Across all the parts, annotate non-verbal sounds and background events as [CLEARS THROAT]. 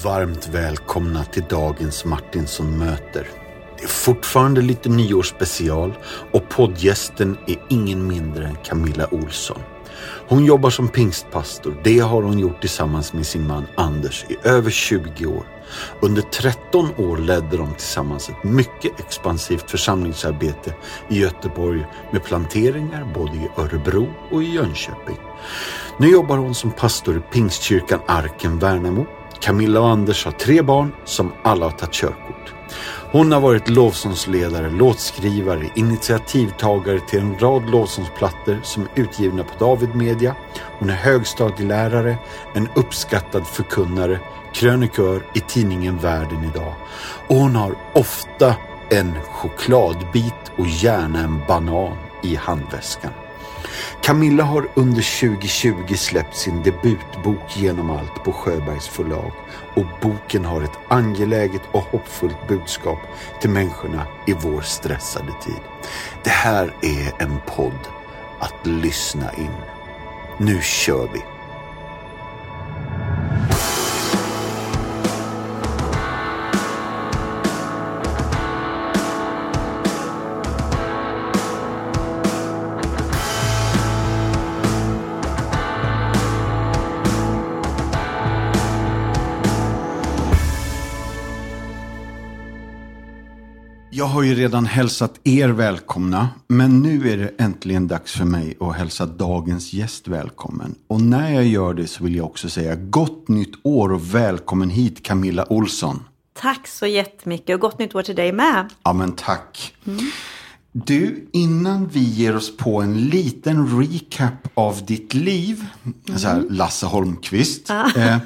Varmt välkomna till dagens Martinsson möter. Det är fortfarande lite nyårsspecial och poddgästen är ingen mindre än Camilla Olsson. Hon jobbar som pingstpastor. Det har hon gjort tillsammans med sin man Anders i över 20 år. Under 13 år ledde de tillsammans ett mycket expansivt församlingsarbete i Göteborg med planteringar både i Örebro och i Jönköping. Nu jobbar hon som pastor i Pingstkyrkan Arken Värnamo. Camilla och Anders har tre barn som alla har tagit körkort. Hon har varit lovsångsledare, låtskrivare, initiativtagare till en rad lovsångsplattor som är utgivna på David Media. Hon är högstadielärare, en uppskattad förkunnare, krönikör i tidningen Världen idag. Och hon har ofta en chokladbit och gärna en banan i handväskan. Camilla har under 2020 släppt sin debutbok Genom allt på Sjöbergs förlag och boken har ett angeläget och hoppfullt budskap till människorna i vår stressade tid. Det här är en podd att lyssna in. Nu kör vi! Har ju redan hälsat er välkomna, men nu är det äntligen dags för mig att hälsa dagens gäst välkommen. Och när jag gör det så vill jag också säga gott nytt år och välkommen hit Camilla Olsson. Tack så jättemycket och gott nytt år till dig med. Ja men tack. Du, innan vi ger oss på en liten recap av ditt liv, så här Lasse Holmqvist. Eh,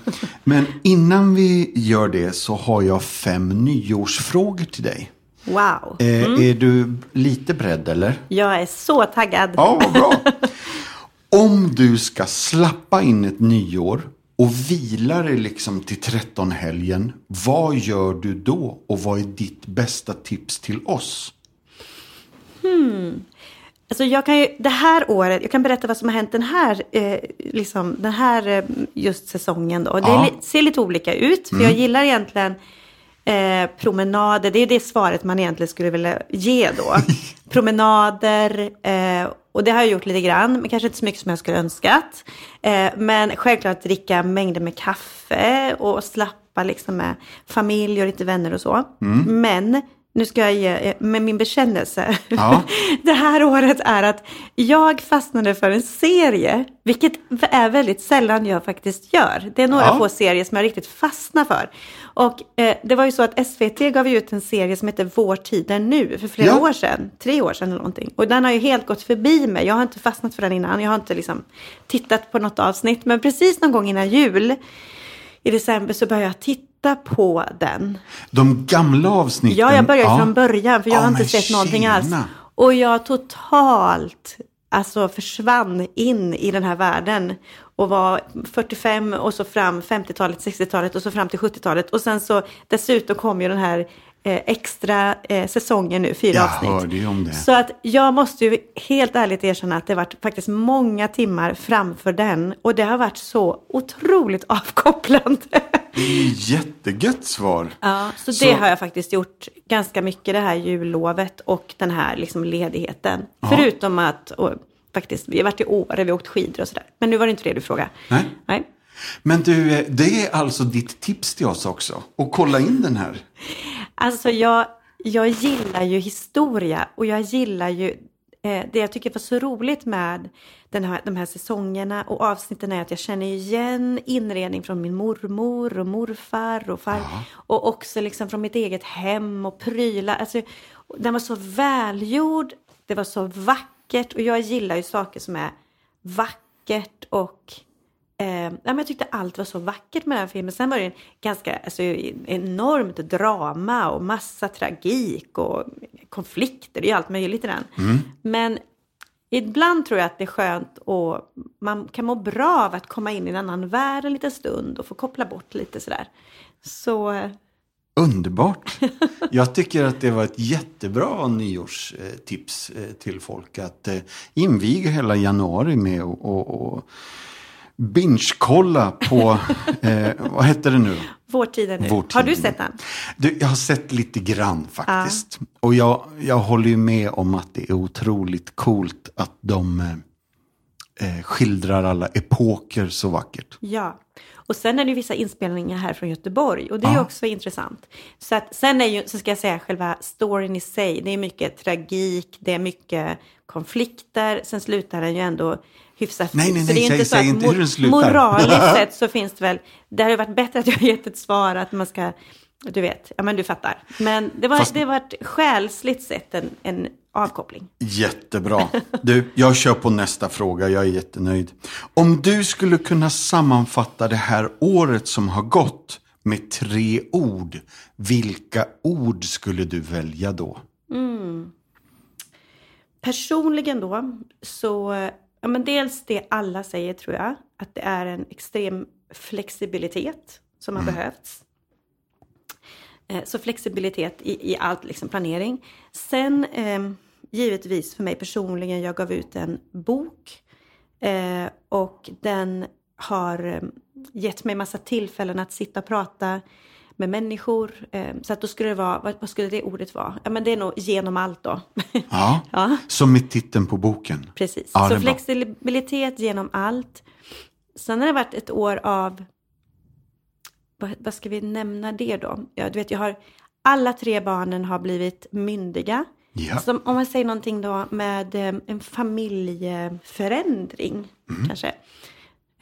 men innan vi gör det så har jag fem nyårsfrågor till dig. Wow. Eh, Är du lite beredd eller? Jag är så taggad. Ja, vad bra. [LAUGHS] Om du ska slappa in ett nyår och vila dig liksom till 13-helgen, vad gör du då och vad är ditt bästa tips till oss? Alltså jag kan ju, det här året, jag kan berätta vad som har hänt den här, eh, liksom, den här eh, just säsongen då. Det Ja. ser lite olika ut, för jag gillar egentligen eh, promenader. Det är det svaret man egentligen skulle vilja ge då. [LAUGHS] promenader, eh, och det har jag gjort lite grann, men kanske inte så mycket som jag skulle önskat. Eh, men självklart dricka mängder med kaffe och slappa liksom med familj och lite vänner och så. Men nu ska jag ge eh, med min bekännelse. Ja. [LAUGHS] det här året är att jag fastnade för en serie, vilket är väldigt sällan jag faktiskt gör. Det är några Ja. få serier som jag riktigt fastnar för. Och eh, det var ju så att SVT gav ut en serie som heter Vår tid är nu för flera Ja. år sedan, tre år sedan eller någonting. Och den har ju helt gått förbi mig. Jag har inte fastnat för den innan. Jag har inte liksom tittat på något avsnitt. Men precis någon gång innan jul i december så började jag titta på den. De gamla avsnitten? Ja, jag började ja. från början för jag Ja, har inte sett någonting alls. tjena. Och jag totalt alltså försvann in i den här världen och var 45 och så fram 50-talet, 60-talet och så fram till 70-talet. Och sen så dessutom kom ju den här eh, extra eh, säsongen nu, fyra Jag avsnitt. hörde ju om det. Så att jag måste ju helt ärligt erkänna att det har varit faktiskt många timmar framför den. Och det har varit så otroligt [LAUGHS] avkopplande. Det är jättegött svar. Ja, så det Så- har jag faktiskt gjort ganska mycket det här jullovet och den här liksom ledigheten. Förutom att, och, faktiskt, vi har varit i Åre, vi har åkt skidor och sådär. Men nu var det inte det du frågade. Nej. Nej. Men du, eh, det är alltså ditt tips till oss också. Och kolla in den här. Alltså jag, jag gillar ju historia och jag gillar ju det jag tycker var så roligt med den här, de här säsongerna och avsnitten är att jag känner igen inredning från min mormor och morfar och far. Och också liksom från mitt eget hem och prylar. Alltså, den var så välgjord, det var så vackert och jag gillar ju saker som är vackert och Eh, ja, jag tyckte allt var så vackert med den här filmen. Sen var det en ganska alltså, enormt drama och massa tragik och konflikter. Det är allt möjligt i den. Men ibland tror jag att det är skönt och man kan må bra av att komma in i en annan värld en liten stund och få koppla bort lite sådär. Så eh, Underbart. [LAUGHS] Jag tycker att det var ett jättebra nyårstips eh, till folk. Att eh, inviga hela januari med och, och, och binge-kolla på, [LAUGHS] eh, vad hette det nu? Vår tid är nu. Vår tid Har du sett den? Du, jag har sett lite grann faktiskt. Och jag, jag håller ju med om att det är otroligt coolt att de eh, skildrar alla epoker så vackert. Ja. Och sen är det vissa inspelningar här från Göteborg och det är Ja. också intressant. Så att, sen är ju, så ska jag säga själva storyn i sig, det är mycket tragik, det är mycket konflikter, sen slutar den ju ändå hyfsat Nej, nej, Så nej, det är säg- inte så säg att inte hur den slutar. moraliskt sett så finns det väl, det hade varit bättre att jag gett ett svar att man ska, du vet, ja men du fattar. Men det var, Fast- det var ett själsligt sett en, en avkoppling. Jättebra. [LAUGHS] Du, jag kör på nästa fråga. Jag är jättenöjd. Om du skulle kunna sammanfatta det här året som har gått med tre ord, vilka ord skulle du välja då? Personligen då, så, ja men dels det alla säger tror jag, att det är en extrem flexibilitet som har behövts. Eh, Så flexibilitet i, i allt, liksom planering. Sen eh, givetvis för mig personligen, jag gav ut en bok eh, och den har eh, gett mig massa tillfällen att sitta och prata med människor. Eh, så att då skulle det vara, vad, skulle det ordet vara? Ja men det är nog genom allt då. [LAUGHS] Ja, Ja. som är titeln på boken. Precis. Ja, så bra. flexibilitet genom allt. Sen har det varit ett år av, vad, vad ska vi nämna det då? Ja, du vet, jag har, alla tre barnen har blivit myndiga. Ja. Så om man säger någonting då med eh, en familjeförändring Mm. kanske.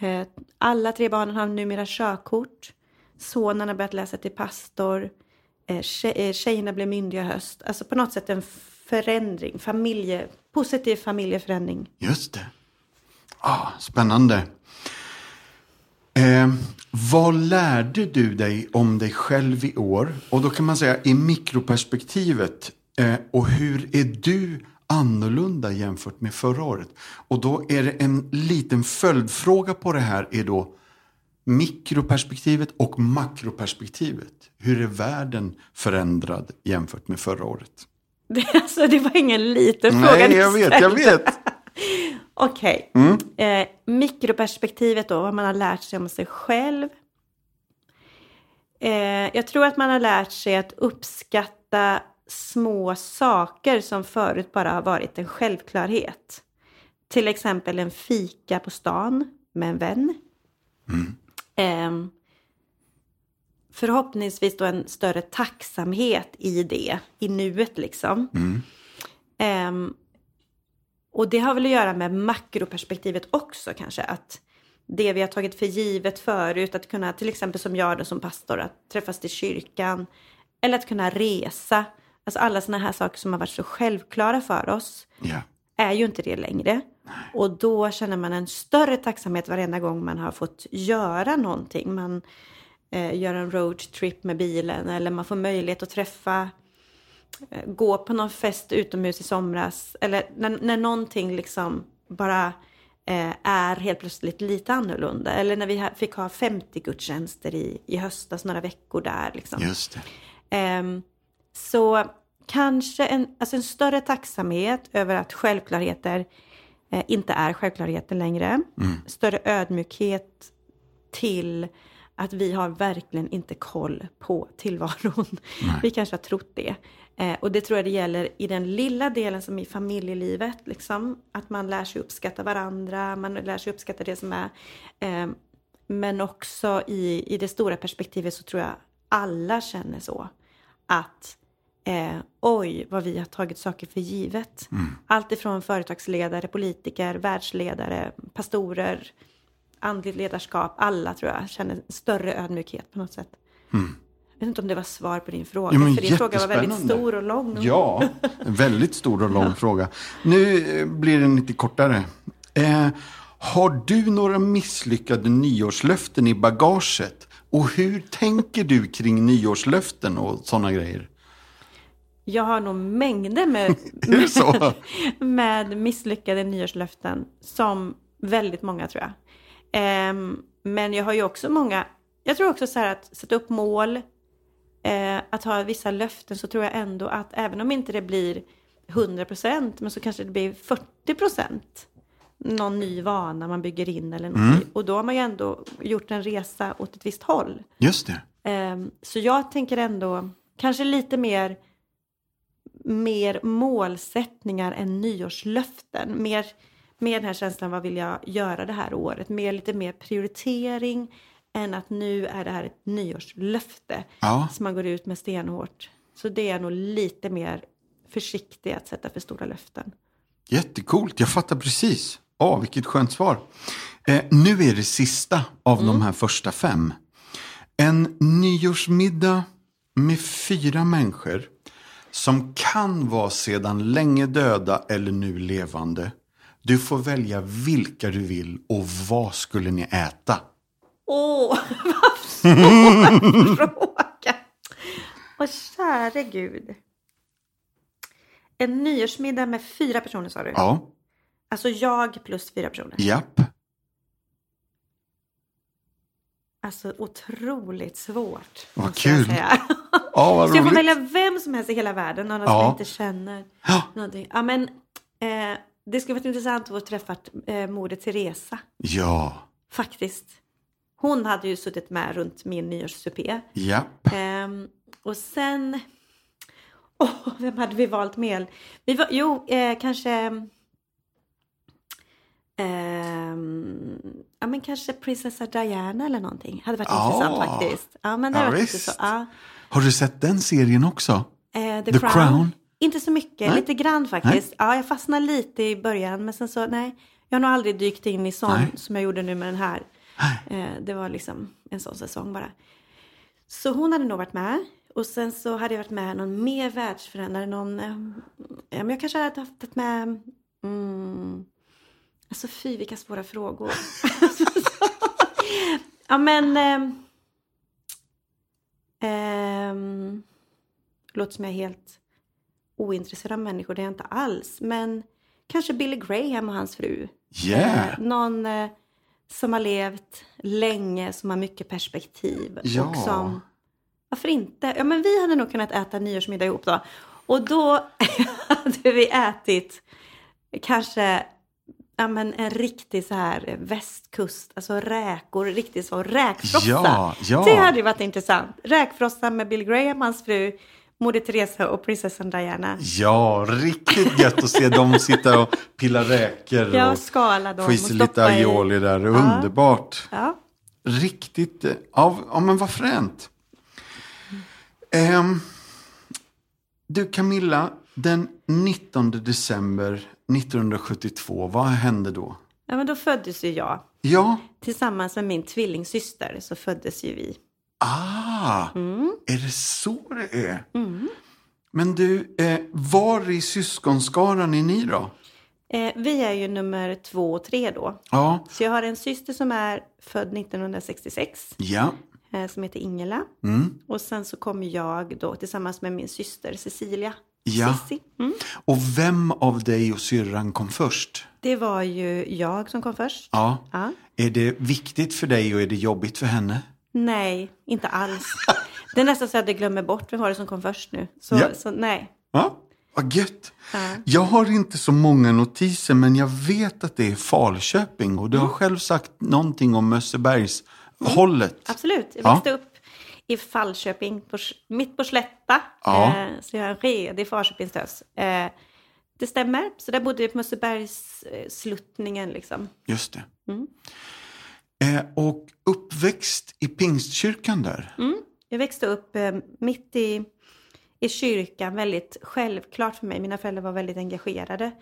Eh, Alla tre barnen har numera körkort. Sonen har börjat läsa till pastor. Eh, tje- eh, Tjejerna blev myndiga i höst. Alltså på något sätt en förändring, familje, positiv familjeförändring. Just det. Ah, spännande. Eh, vad lärde du dig om dig själv i år? Och då kan man säga i mikroperspektivet. Eh, och hur är du annorlunda jämfört med förra året? Och då är det en liten följdfråga på det här är då mikroperspektivet och makroperspektivet. Hur är världen förändrad jämfört med förra året? Det, alltså, det var ingen liten fråga Nej, jag vet, jag vet. [LAUGHS] Okej. Eh, mikroperspektivet då, vad man har lärt sig om sig själv. Eh, jag tror att man har lärt sig att uppskatta små saker som förut bara har varit en självklarhet. Till exempel en fika på stan med en vän. Eh, förhoppningsvis då en större tacksamhet i det, i nuet liksom. Ehm, och det har väl att göra med makroperspektivet också kanske. Att det vi har tagit för givet förut, att kunna till exempel som jag då som pastor, att träffas till kyrkan. Eller att kunna resa. Alltså alla sådana här saker som har varit så självklara för oss Ja. är ju inte det längre. Och då känner man en större tacksamhet varenda gång man har fått göra någonting. Man eh, gör en roadtrip med bilen eller man får möjlighet att träffa, eh, gå på någon fest utomhus i somras. Eller när, när någonting liksom bara eh, är helt plötsligt lite annorlunda. Eller när vi ha, fick ha 50 gudstjänster i, i höstas, några veckor där. Liksom. Just det. Ehm, så kanske en, alltså en större tacksamhet över att självklarheter inte är självklarheter längre. Större ödmjukhet till att vi har verkligen inte koll på tillvaron. Vi kanske har trott det. Eh, och det tror jag det gäller i den lilla delen som i familjelivet. Liksom. Att man lär sig uppskatta varandra, man lär sig uppskatta det som är. Eh, men också i, i det stora perspektivet så tror jag alla känner så. Att eh, oj, vad vi har tagit saker för givet. Allt ifrån företagsledare, politiker, världsledare, pastorer, andligt ledarskap. Alla tror jag känner större ödmjukhet på något sätt. Jag vet inte om det var svar på din fråga. Ja, för din fråga var väldigt stor och lång. Ja, väldigt stor och lång [LAUGHS] fråga. Nu eh, blir den lite kortare. Eh, har du några misslyckade nyårslöften i bagaget? Och hur tänker du kring nyårslöften och sådana grejer? Jag har nog mängder med, [LAUGHS] med, [LAUGHS] med misslyckade nyårslöften. Som väldigt många tror jag. Ehm, men jag har ju också många, jag tror också så här att sätta upp mål, eh, att ha vissa löften så tror jag ändå att även om inte det blir 100% men så kanske det blir 40% någon ny vana man bygger in eller något. Och då har man ju ändå gjort en resa åt ett visst håll. Just det. Ehm, Så jag tänker ändå kanske lite mer, mer målsättningar än nyårslöften. Mer, mer den här känslan, vad vill jag göra det här året? Mer, lite mer prioritering än att nu är det här ett nyårslöfte Ja. som man går ut med stenhårt. Så det är nog lite mer försiktig att sätta för stora löften. Jättecoolt, jag fattar precis. Ja, vilket skönt svar. Eh, nu är det sista av de här första fem. En nyårsmiddag med fyra människor som kan vara sedan länge döda eller nu levande. Du får välja vilka du vill och vad skulle ni äta? Åh, [LAUGHS] vad svår fråga! Åh, käre gud. En nyårsmiddag med fyra personer sa du? Ja, Alltså jag plus fyra personer. japp. Alltså otroligt svårt. Vad kul. [LAUGHS] Ja, vad Så jag får välja vem som helst i hela världen, någon som Ja. jag inte känner. Ja. Någonting. Ja, men, eh, det skulle varit intressant att träffa eh, Moder Teresa, Ja, faktiskt. Hon hade ju suttit med runt min nyårssupé. japp. Ehm, och sen... [LAUGHS] Åh, vem hade vi valt med? Vi var, jo, eh, kanske... ehm, ja, men kanske prinsessa Diana eller någonting. Hade varit Ja. intressant faktiskt. Ja, men det Ja, varit så. Ja. Har du sett den serien också? Eh, The, The Crown. Crown? Inte så mycket, Nej. lite grann faktiskt. Ja, jag fastnade lite i början, men sen så nej. Jag har nog aldrig dykt in i sån Nej. som jag gjorde nu med den här. Eh, det var liksom en sån säsong bara. Så hon hade nog varit med. Och sen så hade jag varit med någon mer världsförändare. Någon, eh, ja, men jag kanske hade haft med... Mm, alltså fy, vilka svåra frågor. [LAUGHS] ja, men... ehm, ehm, låter som jag är helt ointresserad av människor. Det är jag inte alls. Men kanske Billy Graham och hans fru. Yeah. Eh, någon eh, som har levt länge, som har mycket perspektiv. Ja. Och som, varför inte? Ja, men vi hade nog kunnat äta nyårsmiddag ihop då. Och då [LAUGHS] hade vi ätit kanske ja, men en riktig så här västkust, alltså räkor, riktigt så räkfrossa. Ja, ja. Det hade ju varit intressant. Räkfrossa med Bill Graham, hans fru, Moder Teresa och prinsessan Diana. Ja, riktigt gött att se dem sitta och pilla räkor Ja, och skala dem få i sig lite aioli där. Underbart. Ja. Riktigt, eh, ja, ja men vad fränt. Ehm, du Camilla, den 19 december 1972, vad hände då? ja, men då föddes ju jag. Ja, Tillsammans med min tvillingsyster så föddes ju vi. ah, Mm. är det så det är? Men du, eh, var i syskonskaran är ni då? Eh, vi är ju nummer två och tre då. Ja, Så jag har en syster som är född 1966 ja, eh, som heter Ingela. mm. Och sen så kommer jag då tillsammans med min syster Cecilia. Ja. Mm. Och vem av dig och syrran kom först? Det var ju jag som kom först. Ja. Ja. Är det viktigt för dig och är det jobbigt för henne? Nej, inte alls. Det är nästan så att jag glömmer bort vem var det som kom först nu. Så, Ja. så nej. Ja, vad gött. Ja. Jag har inte så många notiser men jag vet att det är Falköping och du Mm. har själv sagt någonting om Mössebergs hållet. Absolut. Jag Ja. växte upp i Falköping, på, mitt på Slätta. Ja. Eh, så jag är en redig Falköpingstös. Eh, det stämmer. Så där bodde jag på Mössebergs eh, sluttningen liksom. Just det. Mm. Eh, och uppväxt i Pingstkyrkan där. Mm. Jag växte upp eh, mitt i, i kyrkan, väldigt självklart för mig. Mina föräldrar var väldigt engagerade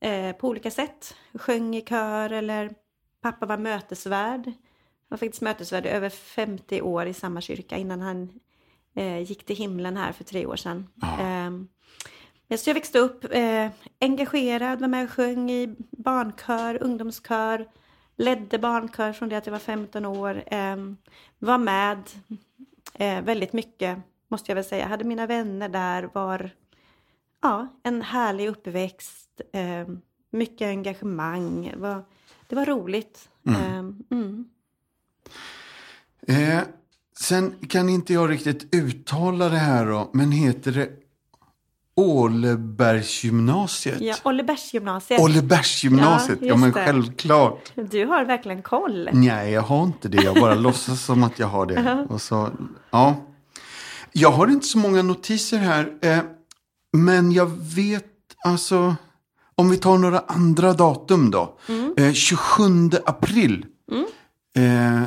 eh, på olika sätt. Sjöng i kör eller pappa var mötesvärd. Var faktiskt mötesvärd över 50 år i samma kyrka innan han eh, gick till himlen här för tre år sedan. Eh, så jag växte upp eh, engagerad, var med och sjöng i barnkör, ungdomskör, ledde barnkör från det att jag var 15 år. Eh, var med eh, väldigt mycket, måste jag väl säga. Hade mina vänner där, var ja, en härlig uppväxt, eh, mycket engagemang. Det var, det var roligt. Eh, mm. Eh, sen kan inte jag riktigt uttala det här då, men heter det Ålebergsgymnasiet. Ja, Ollebergsgymnasiet. Ålebergsgymnasiet, Ja, ja, men det. självklart. Du har verkligen koll. Nej, jag har inte det. Jag bara [LAUGHS] låtsas som att jag har det. Och så, ja. Jag har inte så många notiser här. Eh, men jag vet, alltså, om vi tar några andra datum då. Eh, 27 april. Eh,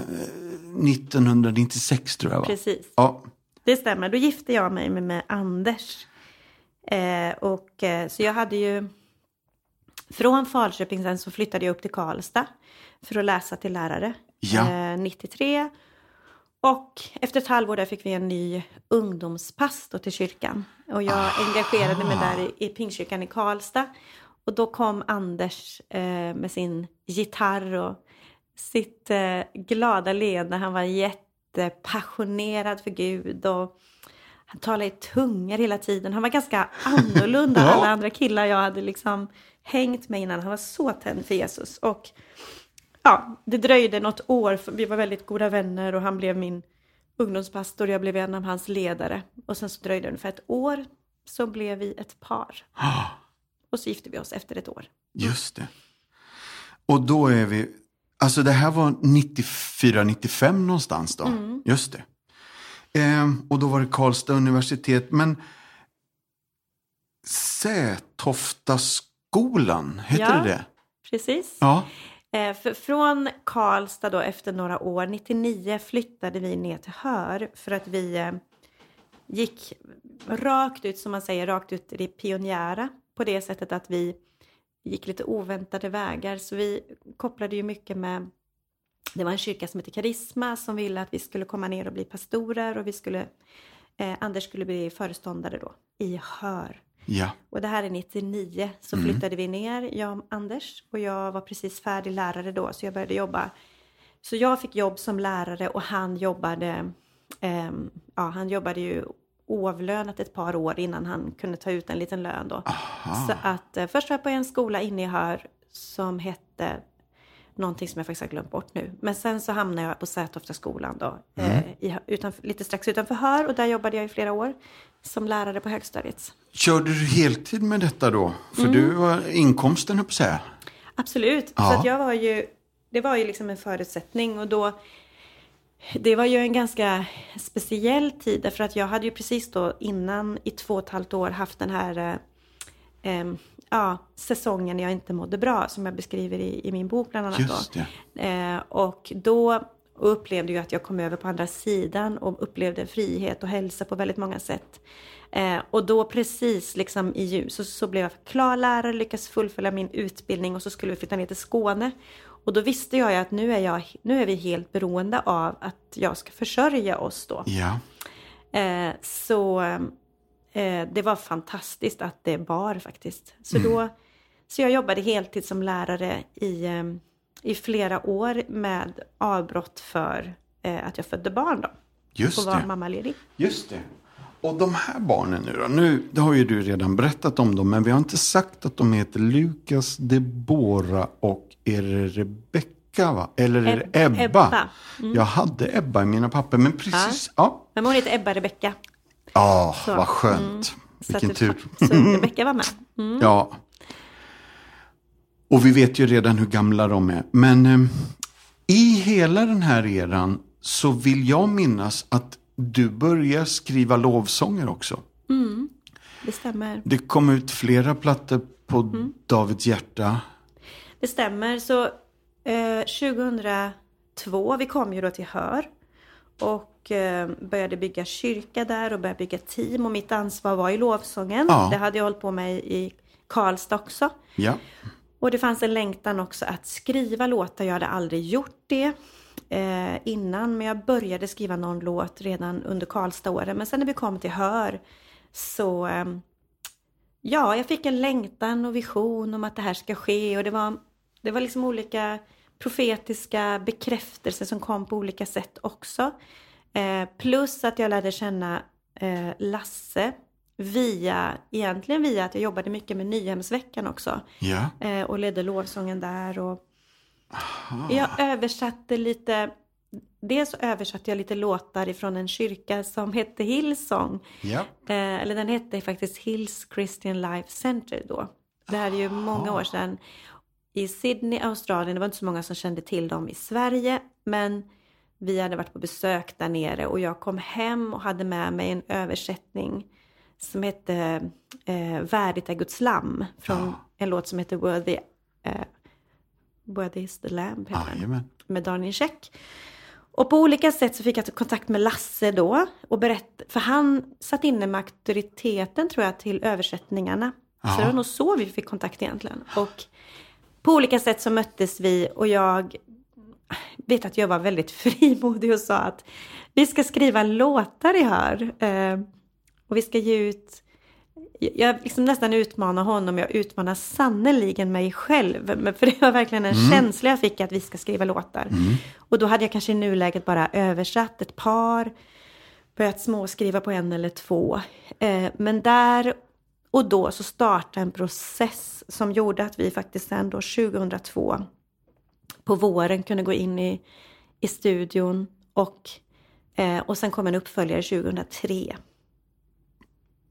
1996 tror jag va? Precis. Ja, Det stämmer. Då gifte jag mig med, med Anders. Eh, och, eh, så jag hade ju... Från Falköping sen så flyttade jag upp till Karlstad för att läsa till lärare. Ja. Eh, 93. Och efter ett halvår där fick vi en ny ungdomspastor till kyrkan. Och jag engagerade mig där i, i Pingstkyrkan i Karlstad. Och då kom Anders eh, med sin gitarr och sitt eh, glada leende. Han var jättepassionerad för Gud. Och han talade i tungor hela tiden. Han var ganska [LAUGHS] annorlunda Ja. alla andra killar jag hade liksom hängt med innan. Han var så tänd för Jesus. Och ja, det dröjde något år. Vi var väldigt goda vänner och han blev min ungdomspastor. Jag blev en av hans ledare. Och sen så dröjde det ungefär ett år. Så blev vi ett par. [GASPS] Och så gifte vi oss efter ett år. just det. Och då är vi, alltså det här var 94, 95 någonstans då. Just det. Eh, och då var det Karlstad universitet. Men Sätoftaskolan, heter Ja. det det? Precis. Ja. Eh, från Karlstad då efter några år, 99 flyttade vi ner till Hör för att vi eh, gick rakt ut, som man säger, rakt ut i det pionjära på det sättet att vi gick lite oväntade vägar. Så vi kopplade ju mycket med, det var en kyrka som heter Karisma som ville att vi skulle komma ner och bli pastorer och vi skulle, eh, Anders skulle bli föreståndare då i Hör. Ja. Och det här är 99 så flyttade vi ner, jag och Anders. Och jag var precis färdig lärare då så jag började jobba. Så jag fick jobb som lärare och han jobbade, ehm, ja han jobbade ju oavlönat ett par år innan han kunde ta ut en liten lön då. Så att eh, först var jag på en skola inne i Hör som hette någonting som jag faktiskt har glömt bort nu. Men sen så hamnade jag på Sätoftaskolan då, eh, i, utanför, lite strax utanför Hör och där jobbade jag i flera år som lärare på högstadiet. Körde du heltid med detta då? För du var inkomsten, höll på att säga. Absolut. Ja. Så jag var ju, det var ju liksom en förutsättning och då det var ju en ganska speciell tid därför att jag hade ju precis då innan i två och ett halvt år haft den här eh, em, ja, säsongen jag inte mådde bra som jag beskriver i, i min bok bland annat. Just då. det. Eh, och då upplevde jag att jag kom över på andra sidan och upplevde frihet och hälsa på väldigt många sätt. Eh, och då precis liksom i jul så, så blev jag klar lärare, lyckades fullfölja min utbildning och så skulle vi flytta ner till Skåne. Och då visste jag att nu är, jag, nu är vi helt beroende av att jag ska försörja oss då. Ja. Eh, så eh, det var fantastiskt att det bar faktiskt. Så, då, så jag jobbade heltid som lärare i, eh, i flera år med avbrott för eh, att jag födde barn då. Just Och var det. mammaledig. Just det. Och de här barnen nu då? Nu, det har ju du redan berättat om dem, men vi har inte sagt att de heter Lukas, Debora och är det Rebecka va? Eller är det Eb- Ebba? Ebba. Jag hade Ebba i mina papper, men precis. Ja. Men hon heter Ebba Rebecka. Ja, Så. vad skönt. Så, Vilken tur. så Rebecka var med. [LAUGHS] Mm. Ja. Och vi vet ju redan hur gamla de är. Men eh, i hela den här eran så vill jag minnas att du börjar skriva lovsånger också. Det stämmer. Det kom ut flera plattor på Mm. Davids hjärta. Det stämmer. Så eh, 2002, vi kom ju då till Hör och eh, började bygga kyrka där och började bygga team och mitt ansvar var i lovsången. Ja. Det hade jag hållit på med i Karlstad också. Ja. Och det fanns en längtan också att skriva låtar. Jag hade aldrig gjort det eh, innan, men jag började skriva någon låt redan under Karlstad-åren. Men sen när vi kom till Hör så eh, ja, jag fick en längtan och vision om att det här ska ske och det var, det var liksom olika profetiska bekräftelser som kom på olika sätt också. Eh, plus att jag lärde känna eh, Lasse via, egentligen via att jag jobbade mycket med Nyhemsveckan också. Ja. Eh, och ledde lovsången där och jag översatte lite dels översatte jag lite låtar ifrån en kyrka som hette Hillsong. Ja. Eller den hette faktiskt Hills Christian Life Center då. Det här är ju många år sedan. I Sydney, Australien, det var inte så många som kände till dem i Sverige. Men vi hade varit på besök där nere och jag kom hem och hade med mig en översättning som hette eh, Värdigt är Guds lamm. Från Ja. en låt som heter Worthy, eh, Worthy is the Lamb. Jajamän. med Daniel Käck. Och på olika sätt så fick jag kontakt med Lasse då och berätt, för han satt inne med auktoriteten tror jag till översättningarna. Så Ja. det var nog så vi fick kontakt egentligen. Och på olika sätt så möttes vi och jag vet att jag var väldigt [LAUGHS] frimodig och sa att vi ska skriva låtar i hör. Eh, och vi ska ge ut jag liksom nästan utmanar honom, jag utmanar sannoliken mig själv. Men för [LAUGHS] det var verkligen en känsla jag fick att vi ska skriva låtar. Och då hade jag kanske i nuläget bara översatt ett par, börjat småskriva på en eller två. Eh, men där och då så startade en process som gjorde att vi faktiskt sen då 2002 på våren kunde gå in i, i studion och, eh, och sen kom en uppföljare 2003.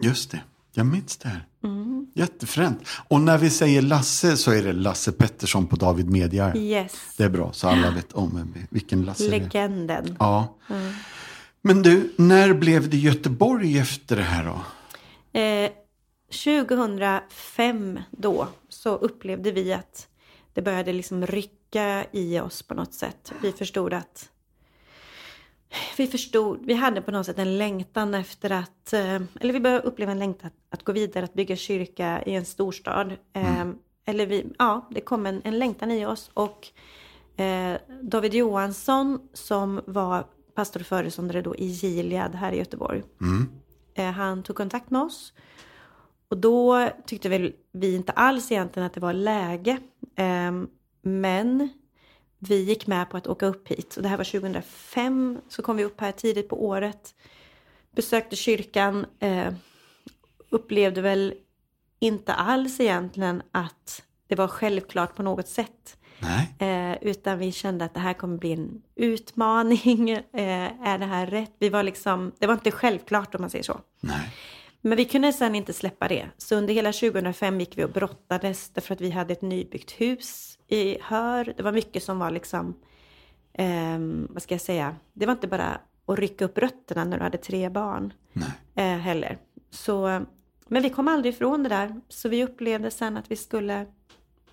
Just det. Jag minns det här. Mm. Jättefränt. Och när vi säger Lasse så är det Lasse Pettersson på David Media. Yes, Det är bra, så alla vet om vilken Lasse det är. legenden. Ja. Men du, när blev det Göteborg efter det här då? Eh, 2005 då så upplevde vi att det började liksom rycka i oss på något sätt. Vi förstod att vi förstod, vi hade på något sätt en längtan efter att, eh, eller vi började uppleva en längtan att, att gå vidare, att bygga kyrka i en storstad. Eh, Eller vi, ja, det kom en, en längtan i oss och eh, David Johansson som var pastor och föreståndare då i Gilead här i Göteborg. Eh, han tog kontakt med oss. Och då tyckte väl vi inte alls egentligen att det var läge. Ehm, men vi gick med på att åka upp hit. Och det här var 2005. Så kom vi upp här tidigt på året. Besökte kyrkan. Eh, upplevde väl inte alls egentligen att det var självklart på något sätt. Eh, utan vi kände att det här kommer bli en utmaning. [LAUGHS] Eh, är det här rätt? Vi var liksom, det var inte självklart om man säger så. Nej. Men vi kunde sen inte släppa det. Så under hela 2005 gick vi och brottades därför att vi hade ett nybyggt hus i Hör. Det var mycket som var liksom, ehm, vad ska jag säga, det var inte bara att rycka upp rötterna när du hade tre barn eh, heller. Så, men vi kom aldrig ifrån det där. Så vi upplevde sen att vi skulle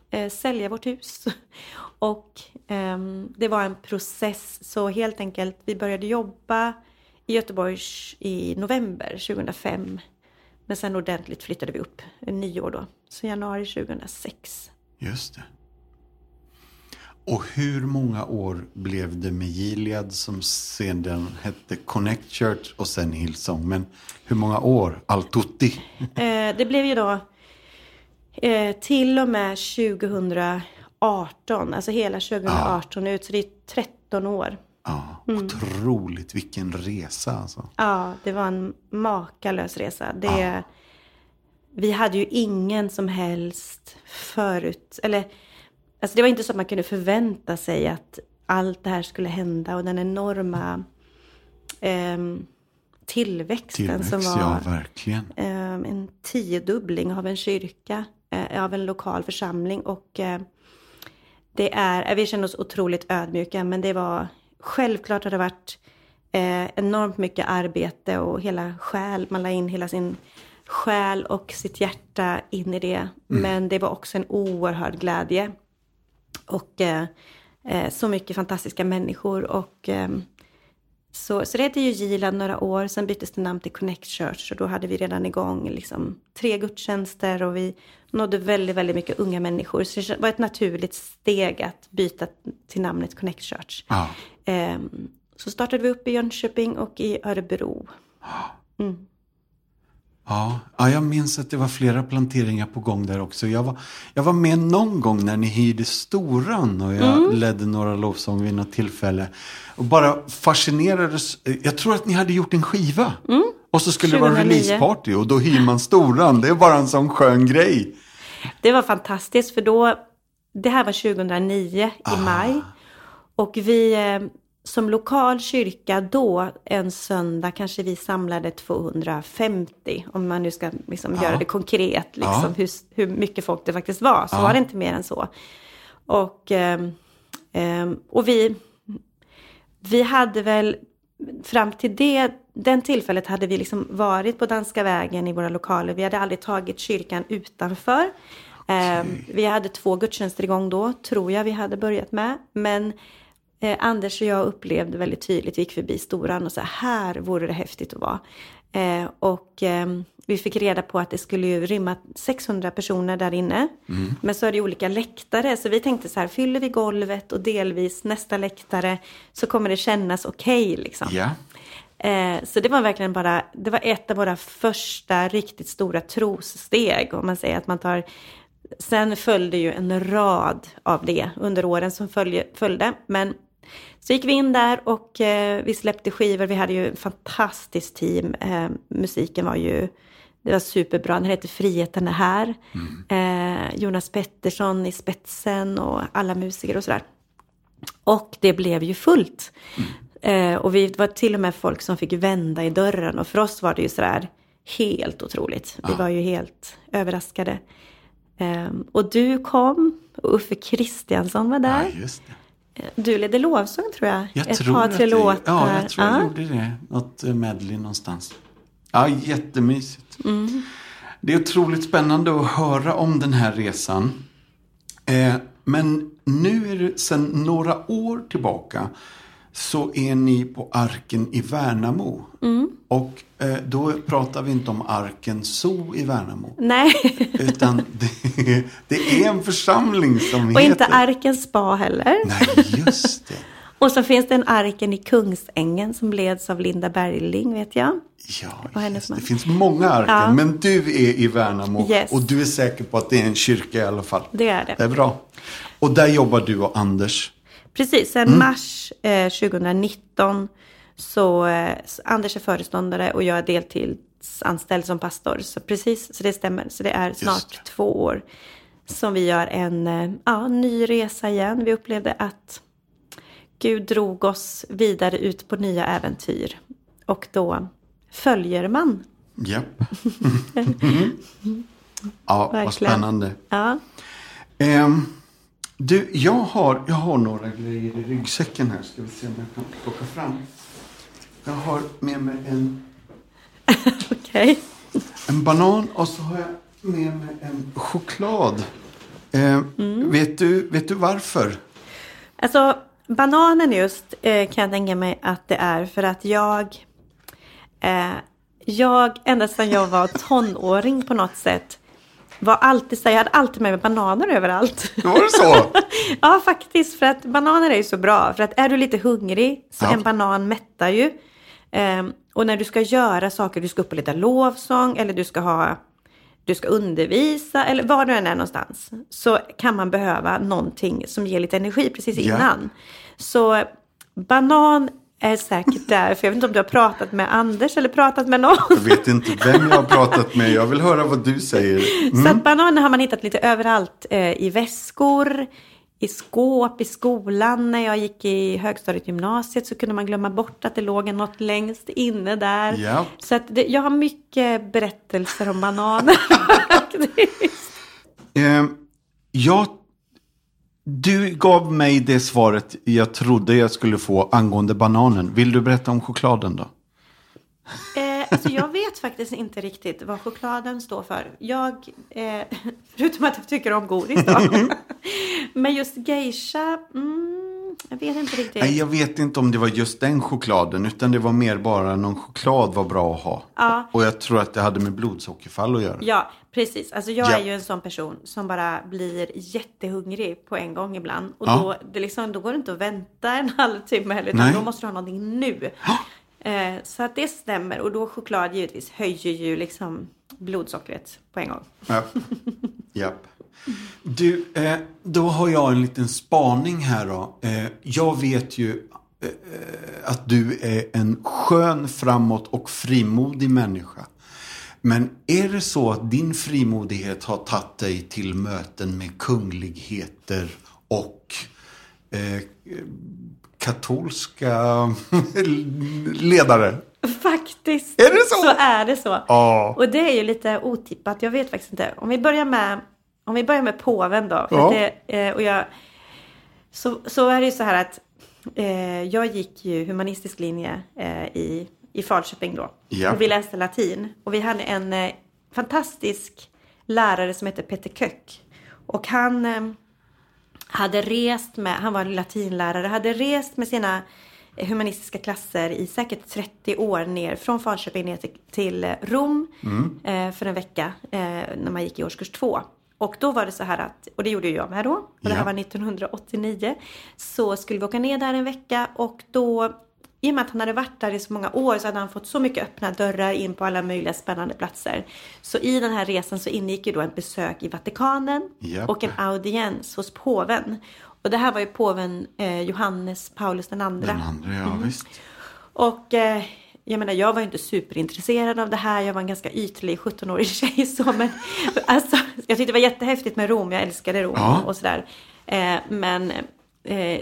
eh, sälja vårt hus. [LAUGHS] Och ehm, det var en process. Så helt enkelt, vi började jobba i Göteborg i november 2005. Men sen ordentligt flyttade vi upp en nyår då. Så januari 2006. Just det. Och hur många år blev det med Gilead som sedan hette Connect Church och sen Hillsong? Men hur många år? All tutti? [LAUGHS] Eh, det blev ju då eh, till och med 2018, alltså hela 2018 ut, så det är 13 år. Ja, Mm. otroligt. Vilken resa alltså. Ja, det var en makalös resa. Det, Vi hade ju ingen som helst förut, eller alltså det var inte så att man kunde förvänta sig att allt det här skulle hända och den enorma ehm, tillväxten Tillväxt, som var ja verkligen. eh, en tiodubbling av en kyrka, eh, av en lokal församling. Och eh, det är, eh, vi känner oss otroligt ödmjuka, men det var självklart har det varit eh, enormt mycket arbete och hela själ, man la in hela sin själ och sitt hjärta in i det. Men det var också en oerhörd glädje. Och eh, eh, så mycket fantastiska människor och ehm, så, så det hette ju Gilead några år, sen byttes det namn till Connect Church och då hade vi redan igång liksom tre gudstjänster och vi nådde väldigt, väldigt mycket unga människor. Så det var ett naturligt steg att byta till namnet Connect Church. Ja. Ehm, så startade vi upp i Jönköping och i Örebro. Ja, ja, jag minns att det var flera planteringar på gång där också. Jag var, jag var med någon gång när ni hyrde Storan och jag Mm. ledde några lovsånger vid något tillfälle. Och bara fascinerades. Jag tror att ni hade gjort en skiva. Och så skulle det vara 2009. releaseparty och då hyr man Storan. Det är bara en sån skön grej. Det var fantastiskt för då, det här var 2009 i maj. Och vi, eh, som lokal kyrka då, en söndag, kanske vi samlade 250. Om man nu ska liksom Ja. göra det konkret, liksom, Ja. hur, hur mycket folk det faktiskt var. Så Ja. var det inte mer än så. Och, ehm, ehm, och vi, vi hade väl, fram till det, den tillfället hade vi liksom varit på Danska vägen i våra lokaler. Vi hade aldrig tagit kyrkan utanför. Ehm, vi hade två gudstjänster igång då, tror jag vi hade börjat med. Men eh, Anders och jag upplevde väldigt tydligt, vi gick förbi Storan och så här vore det häftigt att vara. Eh, och ehm, vi fick reda på att det skulle ju rymma 600 personer där inne. Men så är det ju olika läktare, så vi tänkte så här, fyller vi golvet och delvis nästa läktare så kommer det kännas okej liksom. Ja. Eh, så det var verkligen bara, det var ett av våra första riktigt stora trossteg. Om man säger att man tar, sen följde ju en rad av det under åren som följe, följde. Men så gick vi in där och eh, vi släppte skivor. Vi hade ju ett fantastiskt team. Eh, musiken var ju, det var superbra. Den hette Friheten är här. Eh, Jonas Pettersson i spetsen och alla musiker och sådär. Och det blev ju fullt. Eh, och vi det var till och med folk som fick vända i dörren. Och för oss var det ju sådär helt otroligt. Vi var ju helt överraskade. Eh, och du kom, och Uffe Kristiansson var där. det. Du ledde lovsång tror jag. Jag Ett tror par, att tre låtar. Ja, jag tror jag Ja. gjorde det. Något eh, medley någonstans. Ja, jättemysigt. Mm. Det är otroligt spännande att höra om den här resan. Eh, men nu är det sedan några år tillbaka så är ni på Arken i Värnamo. Mm. Och eh, då pratar vi inte om Arken Zoo i Värnamo. Nej, [LAUGHS] Utan det, det är en församling som och heter... inte Arken spa heller. Nej, just det. [LAUGHS] Och så finns det en Arken i Kungsängen som leds av Linda Bergling vet jag. Ja, Och just, det finns många arken. Ja. Men du är i Värnamo Yes. och du är säker på att det är en kyrka i alla fall. Det är det. Det är bra. Och där jobbar du och Anders. Precis, sen Mm. mars eh, 2019 så, eh, Anders är föreståndare och jag är deltidsanställd som pastor. Så precis, så det stämmer. Så det är snart det. två år som vi gör en eh, ja, ny resa igen. Vi upplevde att Gud drog oss vidare ut på nya äventyr. Och då följer man. Japp. [LAUGHS] ja, vad spännande. Ja, Ehm, du, jag har, jag har några grejer i ryggsäcken här. Ska vi se om jag kan plocka fram. Jag har med mig en, [LAUGHS] okej. en banan och så har jag med mig en choklad. Ehm, Mm. vet, du, vet du varför? Alltså bananen just eh, kan jag tänka mig att det är för att jag eh, jag, ända sedan jag var [LAUGHS] tonåring på något sätt, var alltid så jag hade alltid med mig bananer överallt. Var det så? [LAUGHS] ja, faktiskt, för att bananer är ju så bra. För att är du lite hungrig, så Ja. en banan mättar ju. Ehm, och när du ska göra saker, du ska upp och leda lovsång eller du ska ha du ska undervisa eller var du än är någonstans. Så kan man behöva någonting som ger lite energi precis Ja. innan. Så banan är säkert där. För jag vet inte om du har pratat med Anders eller pratat med någon. Jag vet inte vem jag har pratat med. Jag vill höra vad du säger. Så att bananer har man hittat lite överallt. Eh, I väskor, i skåp, i skolan. När jag gick i högstadiet gymnasiet så kunde man glömma bort att det låg något längst inne där. Ja. Så att det, jag har mycket berättelser om bananer [LAUGHS] faktiskt. Eh, jag, du gav mig det svaret jag trodde jag skulle få angående bananen. Vill du berätta om chokladen då? Eh, alltså jag vet faktiskt inte riktigt vad chokladen står för. Jag, eh, [LAUGHS] förutom att jag tycker om godis då. [LAUGHS] Men just geisha, mm, jag vet inte riktigt. Nej, jag vet inte om det var just den chokladen. Utan det var mer bara någon choklad var bra att ha. Ja. Och jag tror att det hade med blodsockerfall att göra. Ja, precis. Alltså jag Ja. är ju en sån person som bara blir jättehungrig på en gång ibland. Och Ja. då, det liksom, då går det inte att vänta en [LAUGHS] halvtimme heller, utan Nej. då måste du ha någonting nu. Eh, så att det stämmer. Och då choklad givetvis höjer ju liksom blodsockret på en gång. Ja. Japp. Du, eh, då har jag en liten spaning här då. Eh, jag vet ju eh, att du är en skön, framåt och frimodig människa. Men är det så att din frimodighet har tagit dig till möten med kungligheter och eh, katolska [LAUGHS] ledare. Faktiskt. Är det så? Så är det så. Ja. Och det är ju lite otippat. Jag vet faktiskt inte. Om vi börjar med, om vi börjar med påven då. Ja. det, eh, och jag, så, så är det ju så här att eh, jag gick ju humanistisk linje eh, i, i Falköping då. Ja. Och vi läste latin. Och vi hade en eh, fantastisk lärare som hette Peter Köck. Och han eh, hade rest med, han var en latinlärare, hade rest med sina humanistiska klasser i säkert 30 år ner från Falköping ner till, till eh, Rom eh, för en vecka eh, när man gick i årskurs två. Och då var det så här att, och det gjorde ju jag med då, och det Ja. här var 1989, så skulle vi åka ner där en vecka och då i och med att han hade varit där i så många år så hade han fått så mycket öppna dörrar in på alla möjliga spännande platser. Så i den här resan så ingick ju då ett besök i Vatikanen Japp. och en audiens hos påven. Och det här var ju påven eh, Johannes Paulus den andra. Den andra, ja visst. Och eh, jag menar, jag var inte superintresserad av det här. Jag var en ganska ytlig 17-årig tjej så. Men [LAUGHS] alltså, jag tyckte det var jättehäftigt med Rom. Jag älskade Rom Ja. och sådär. Eh, men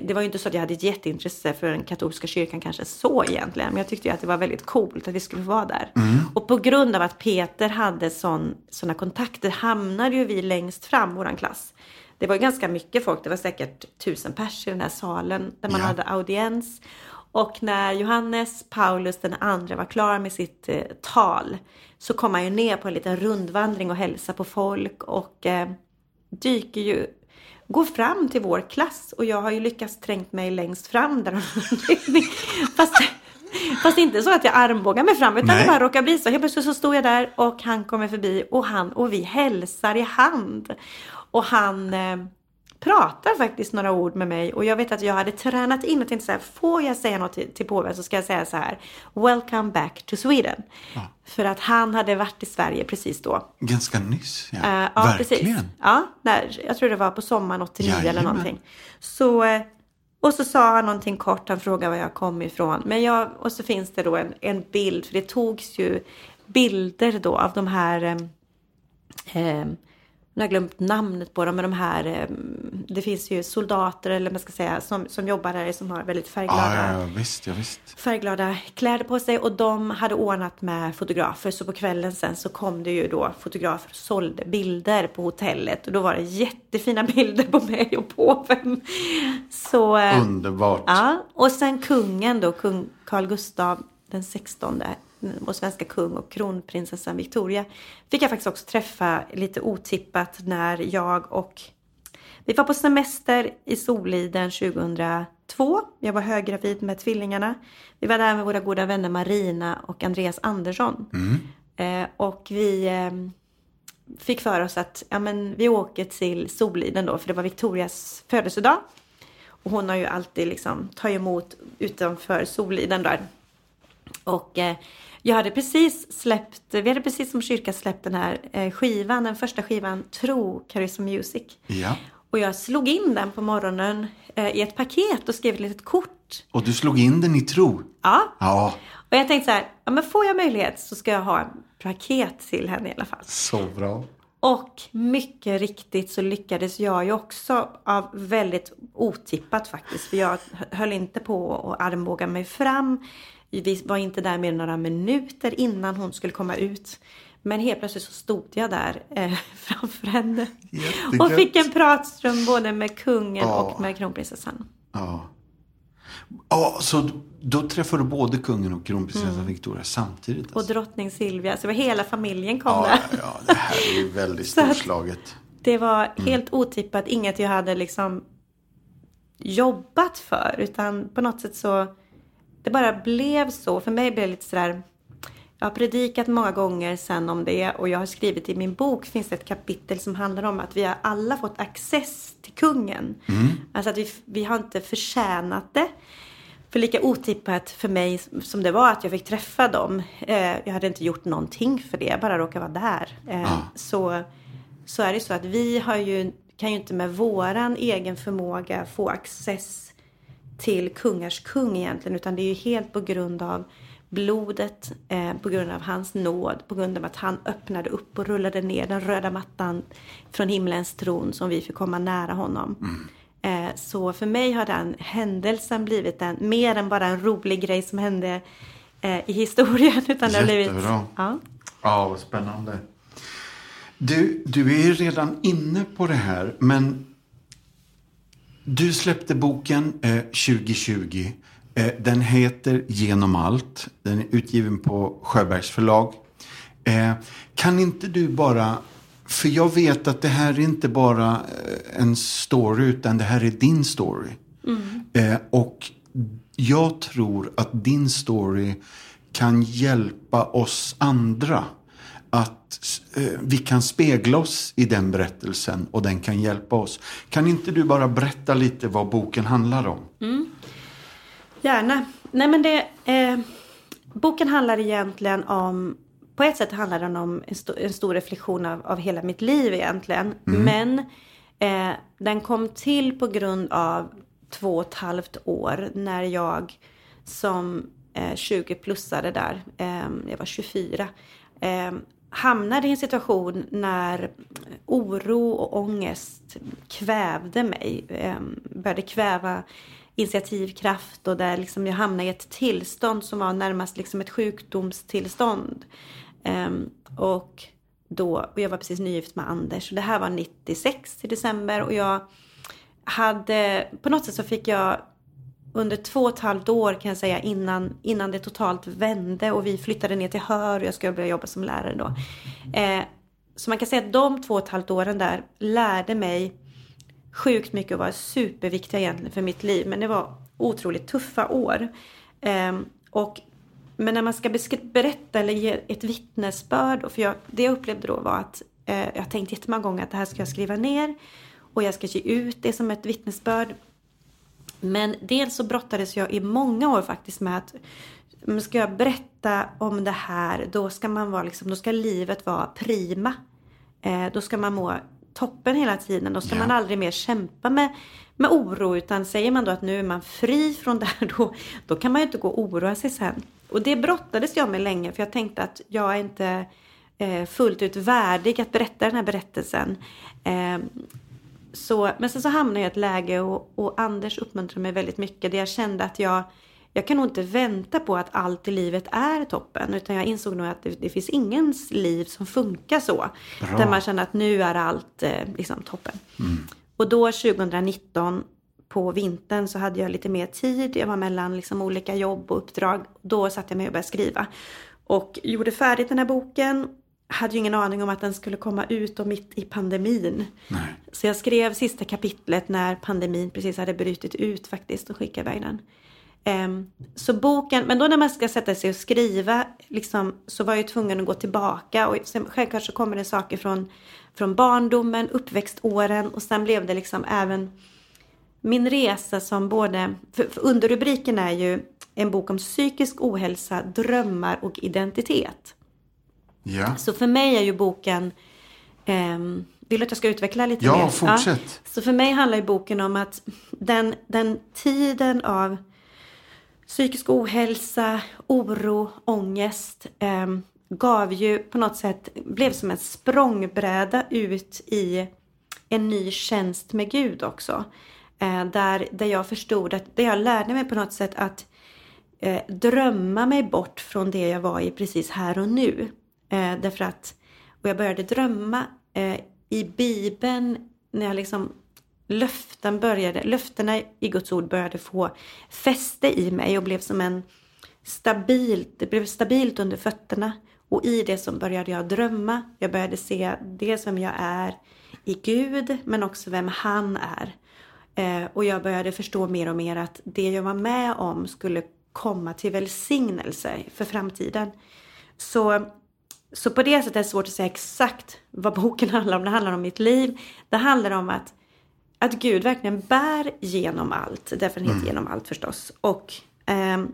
det var ju inte så att jag hade ett jätteintresse för den katolska kyrkan kanske så egentligen. Men jag tyckte ju att det var väldigt coolt att vi skulle vara där. Och på grund av att Peter hade sån, såna kontakter hamnade ju vi längst fram, våran klass. Det var ganska mycket folk. Det var säkert tusen pers i den här salen där man Ja. hade audiens. Och när Johannes Paulus den andra var klar med sitt eh, tal så kom han ju ner på en liten rundvandring och hälsade på folk och eh, dyker ju, går fram till vår klass och jag har ju lyckats trängt mig längst fram där. fast, fast inte så att jag armbågar mig fram utan Nej. det bara råkar bli så. Helt plötsligt så stod jag där och han kommer förbi och han och vi hälsar i hand. Och han eh, pratar faktiskt några ord med mig och jag vet att jag hade tränat in och tänkte så här, får jag säga något till, till påven så ska jag säga så här, welcome back to Sweden. För att han hade varit i Sverige precis då. Ganska nyss, ja. Eh, ja, Verkligen. Precis. Ja, där, jag tror det var på sommaren 89 eller Jajamän. någonting. Så, eh, och så sa han någonting kort, han frågade var jag kom ifrån. Men jag, och så finns det då en, en bild, för det togs ju bilder då av de här eh, eh, nu har jag glömt namnet på dem, men de här, eh, det finns ju soldater eller man ska säga som, som jobbar där som har väldigt färgglada Ja, ja, ja, visst, ja, visst. färgglada kläder på sig och de hade ordnat med fotografer. Så på kvällen sen så kom det ju då fotografer och sålde bilder på hotellet och då var det jättefina [LAUGHS] bilder på mig och påven. Så, eh, Underbart. ja, och sen kungen då, kung Carl Gustav den 16 vår svenska kung och kronprinsessan Victoria fick jag faktiskt också träffa lite otippat när jag och vi var på semester i Soliden 2002. Jag var höggravid med tvillingarna. Vi var där med våra goda vänner Marina och Andreas Andersson. Eh, och vi eh, fick för oss att ja, men vi åker till Soliden då, för det var Victorias födelsedag. Och hon har ju alltid liksom tagit emot utanför Soliden där. Och eh, jag hade precis släppt, vi hade precis som kyrka släppt den här eh, skivan, den första skivan Tro, Charisma Music. Ja. Och jag slog in den på morgonen eh, i ett paket och skrev ett litet kort. Och du slog in den i tro. Ja, Ja, och jag tänkte så här, ja men får jag möjlighet så ska jag ha ett paket till henne i alla fall. så bra. Och mycket riktigt så lyckades jag ju också av väldigt otippat faktiskt. För jag höll inte på att armbåga mig fram. Vi var inte där mer än några minuter innan hon skulle komma ut. Men helt plötsligt så stod jag där eh, [LAUGHS] framför henne. Jättegött. Och fick en pratstund både med kungen Ja. och med kronprinsessan. Ja. Ja, så då träffade du både kungen och kronprinsessan Victoria samtidigt? Mm. Och Alltså. drottning Silvia. Så hela familjen kom Ja, där. ja, det här är ju väldigt [LAUGHS] storslaget. Det var helt otippat, inget jag hade liksom jobbat för. Utan på något sätt så, det bara blev så. För mig blev det lite sådär, jag har predikat många gånger sen om det och jag har skrivit i min bok finns det ett kapitel som handlar om att vi har alla fått access till kungen. Alltså att vi, vi har inte förtjänat det. För lika otippat för mig som det var att jag fick träffa dem. Eh, jag hade inte gjort någonting för det, jag bara råkade vara där. Eh, så, så är det så att vi har ju, kan ju inte med våran egen förmåga få access till kungars kung egentligen. Utan det är ju helt på grund av blodet, eh, på grund av hans nåd, på grund av att han öppnade upp och rullade ner den röda mattan från himlens tron som vi fick komma nära honom. Eh, så för mig har den händelsen blivit en, mer än bara en rolig grej som hände eh, i historien. [LAUGHS] Utan det har blivit, ja. Ja, vad spännande. Du, du är ju redan inne på det här, men du släppte boken eh, 2020. Eh, den heter Genom allt. Den är utgiven på Sjöbergs förlag. Eh, kan inte du bara, för jag vet att det här är inte bara eh, en story, utan det här är din story. Eh, och jag tror att din story kan hjälpa oss andra att eh, vi kan spegla oss i den berättelsen och den kan hjälpa oss. Kan inte du bara berätta lite vad boken handlar om? Gärna. Nej men det, eh, boken handlar egentligen om, på ett sätt handlar den om en, sto, en stor reflektion av, av hela mitt liv egentligen. Men eh, den kom till på grund av två och ett halvt år när jag som eh, 20-plussare där, eh, jag var 24, eh, hamnade i en situation när oro och ångest kvävde mig. Ehm, började kväva initiativkraft och där liksom jag hamnade i ett tillstånd som var närmast liksom ett sjukdomstillstånd. Ehm, och, då, och jag var precis nygift med Anders. Det här var 96 i december och jag hade, på något sätt så fick jag under två och ett halvt år kan jag säga innan, innan det totalt vände och vi flyttade ner till Hör och jag skulle börja jobba som lärare då. Eh, så man kan säga att de två och ett halvt åren där lärde mig sjukt mycket och var superviktiga egentligen för mitt liv. Men det var otroligt tuffa år. Eh, och, men när man ska berätta eller ge ett vittnesbörd, för jag, det jag upplevde då var att eh, jag tänkte jättemånga gånger att det här ska jag skriva ner och jag ska ge ut det som ett vittnesbörd. Men dels så brottades jag i många år faktiskt med att ska jag berätta om det här, då ska man vara liksom, då ska livet vara prima. Eh, då ska man må toppen hela tiden. Då ska Ja. man aldrig mer kämpa med, med oro. Utan säger man då att nu är man fri från det här, [LAUGHS] då, då kan man ju inte gå och oroa sig sen. Och det brottades jag med länge, för jag tänkte att jag är inte eh, fullt ut värdig att berätta den här berättelsen. Eh, så, men sen så hamnade jag i ett läge och, och Anders uppmuntrade mig väldigt mycket. Där jag kände att jag, jag kan nog inte vänta på att allt i livet är toppen. Utan jag insåg nog att det, det finns ingens liv som funkar så. Bra. Där man känner att nu är allt eh, liksom toppen. Och då 2019 på vintern så hade jag lite mer tid. Jag var mellan liksom olika jobb och uppdrag. Då satte jag mig och började skriva. Och gjorde färdigt den här boken. Hade ju ingen aning om att den skulle komma ut och mitt i pandemin. Nej. Så jag skrev sista kapitlet när pandemin precis hade brutit ut faktiskt och skickade iväg den. Ehm, så boken, men då när man ska sätta sig och skriva liksom, så var jag tvungen att gå tillbaka och sen, självklart så kommer det saker från, från barndomen, uppväxtåren och sen blev det liksom även min resa som både, för, för underrubriken är ju en bok om psykisk ohälsa, drömmar och identitet. Ja. Så för mig är ju boken, ehm, vill du att jag ska utveckla lite Ja, mer? fortsätt. Så för mig handlar ju boken om att den, den tiden av psykisk ohälsa, oro, ångest ehm, gav ju på något sätt, blev som en språngbräda ut i en ny tjänst med Gud också. Eh, där, där jag förstod att, där jag lärde mig på något sätt att eh, drömma mig bort från det jag var i precis här och nu. Eh, därför att, och jag började drömma eh, i Bibeln när jag liksom löften började, löftena i Guds ord började få fäste i mig och blev som en stabilt, det blev stabilt under fötterna. Och i det så började jag drömma. Jag började se det som jag är i Gud men också vem han är. Eh, och jag började förstå mer och mer att det jag var med om skulle komma till välsignelse för framtiden. Så, så på det sättet är det svårt att säga exakt vad boken [LAUGHS] handlar om. Det handlar om mitt liv. Det handlar om att, att Gud verkligen bär genom allt. Den heter genom allt förstås. Och ehm,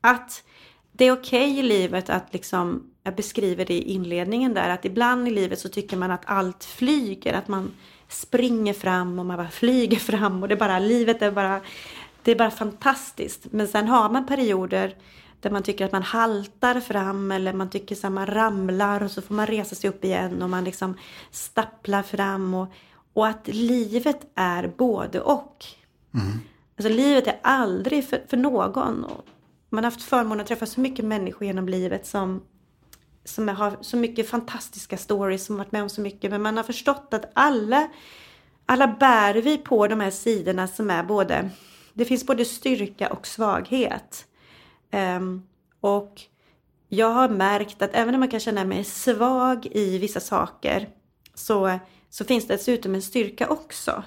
att det är okej i livet att liksom, jag beskriver det i inledningen där, att ibland i livet så tycker man att allt flyger, att man springer fram och man bara flyger fram och det är bara, livet är bara, det är bara fantastiskt. Men sen har man perioder där man tycker att man haltar fram eller man tycker att man ramlar och så får man resa sig upp igen och man liksom stapplar fram och, Och att livet är både och. Alltså livet är aldrig för, för någon. Man har haft förmånen att träffa så mycket människor genom livet som, som har så mycket fantastiska stories, som varit med om så mycket. Men man har förstått att alla, alla bär vi på de här sidorna som är både, det finns både styrka och svaghet. Ehm, och jag har märkt att även om man kan känna mig svag i vissa saker så, så finns det dessutom en styrka också.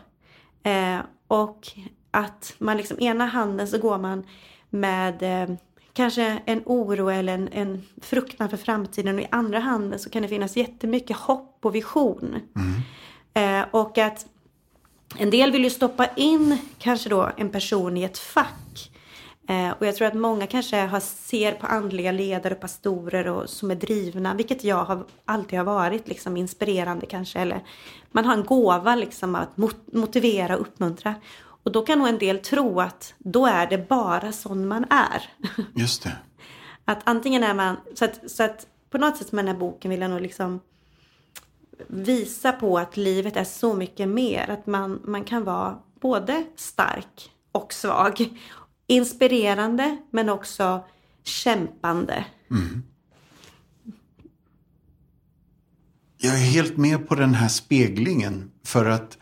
Eh, och att man liksom ena handen så går man med eh, kanske en oro eller en, en fruktan för framtiden och i andra handen så kan det finnas jättemycket hopp och vision. Eh, och att en del vill ju stoppa in kanske då en person i ett fack. Eh, och jag tror att många kanske har, ser på andliga ledare och pastorer och, som är drivna, vilket jag har, alltid har varit, liksom inspirerande kanske. Eller man har en gåva liksom att mot, motivera och uppmuntra. Och då kan nog en del tro att då är det bara sån man är. [LAUGHS] Just det. Att antingen är man, så att, så att på något sätt med den här boken vill jag nog liksom visa på att livet är så mycket mer. Att man, man kan vara både stark och svag. Inspirerande men också kämpande. Jag är helt med på den här speglingen. För att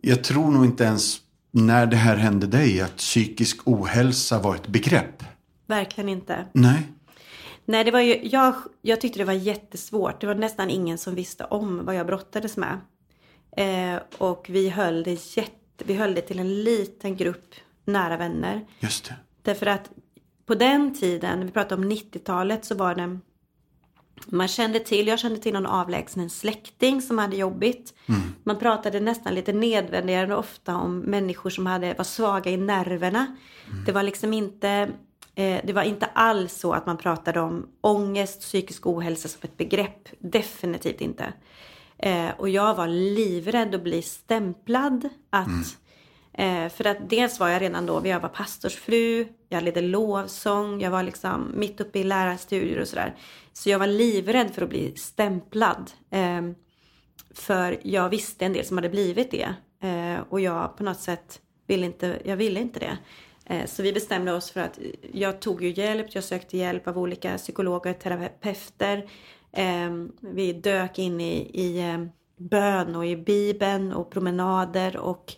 jag tror nog inte ens när det här hände dig att psykisk ohälsa var ett begrepp. Verkligen inte. Nej. Nej, det var ju, jag, jag tyckte det var jättesvårt. Det var nästan ingen som visste om vad jag brottades med. Eh, och vi höll, det jätte, vi höll det till en liten grupp nära vänner. Just det. Därför att på den tiden, vi pratar om 90-talet, så var det man kände till, jag kände till någon avlägsen släkting som hade jobbigt. Man pratade nästan lite nedvärderande ofta om människor som hade, var svaga i nerverna. Det var liksom inte, eh, det var inte alls så att man pratade om ångest, psykisk ohälsa som ett begrepp. Definitivt inte. Eh, och jag var livrädd att bli stämplad. Att, eh, för att dels var jag redan då, jag var pastorsfru, jag ledde lovsång, jag var liksom mitt uppe i lärarstudier och sådär. Så jag var livrädd för att bli stämplad. Eh, för jag visste en del som hade blivit det. Eh, och jag på något sätt ville inte, jag ville inte det. Eh, så vi bestämde oss för att jag tog ju hjälp, jag sökte hjälp av olika psykologer och terapeuter. Eh, vi dök in i, i eh, bön och i bibeln och promenader och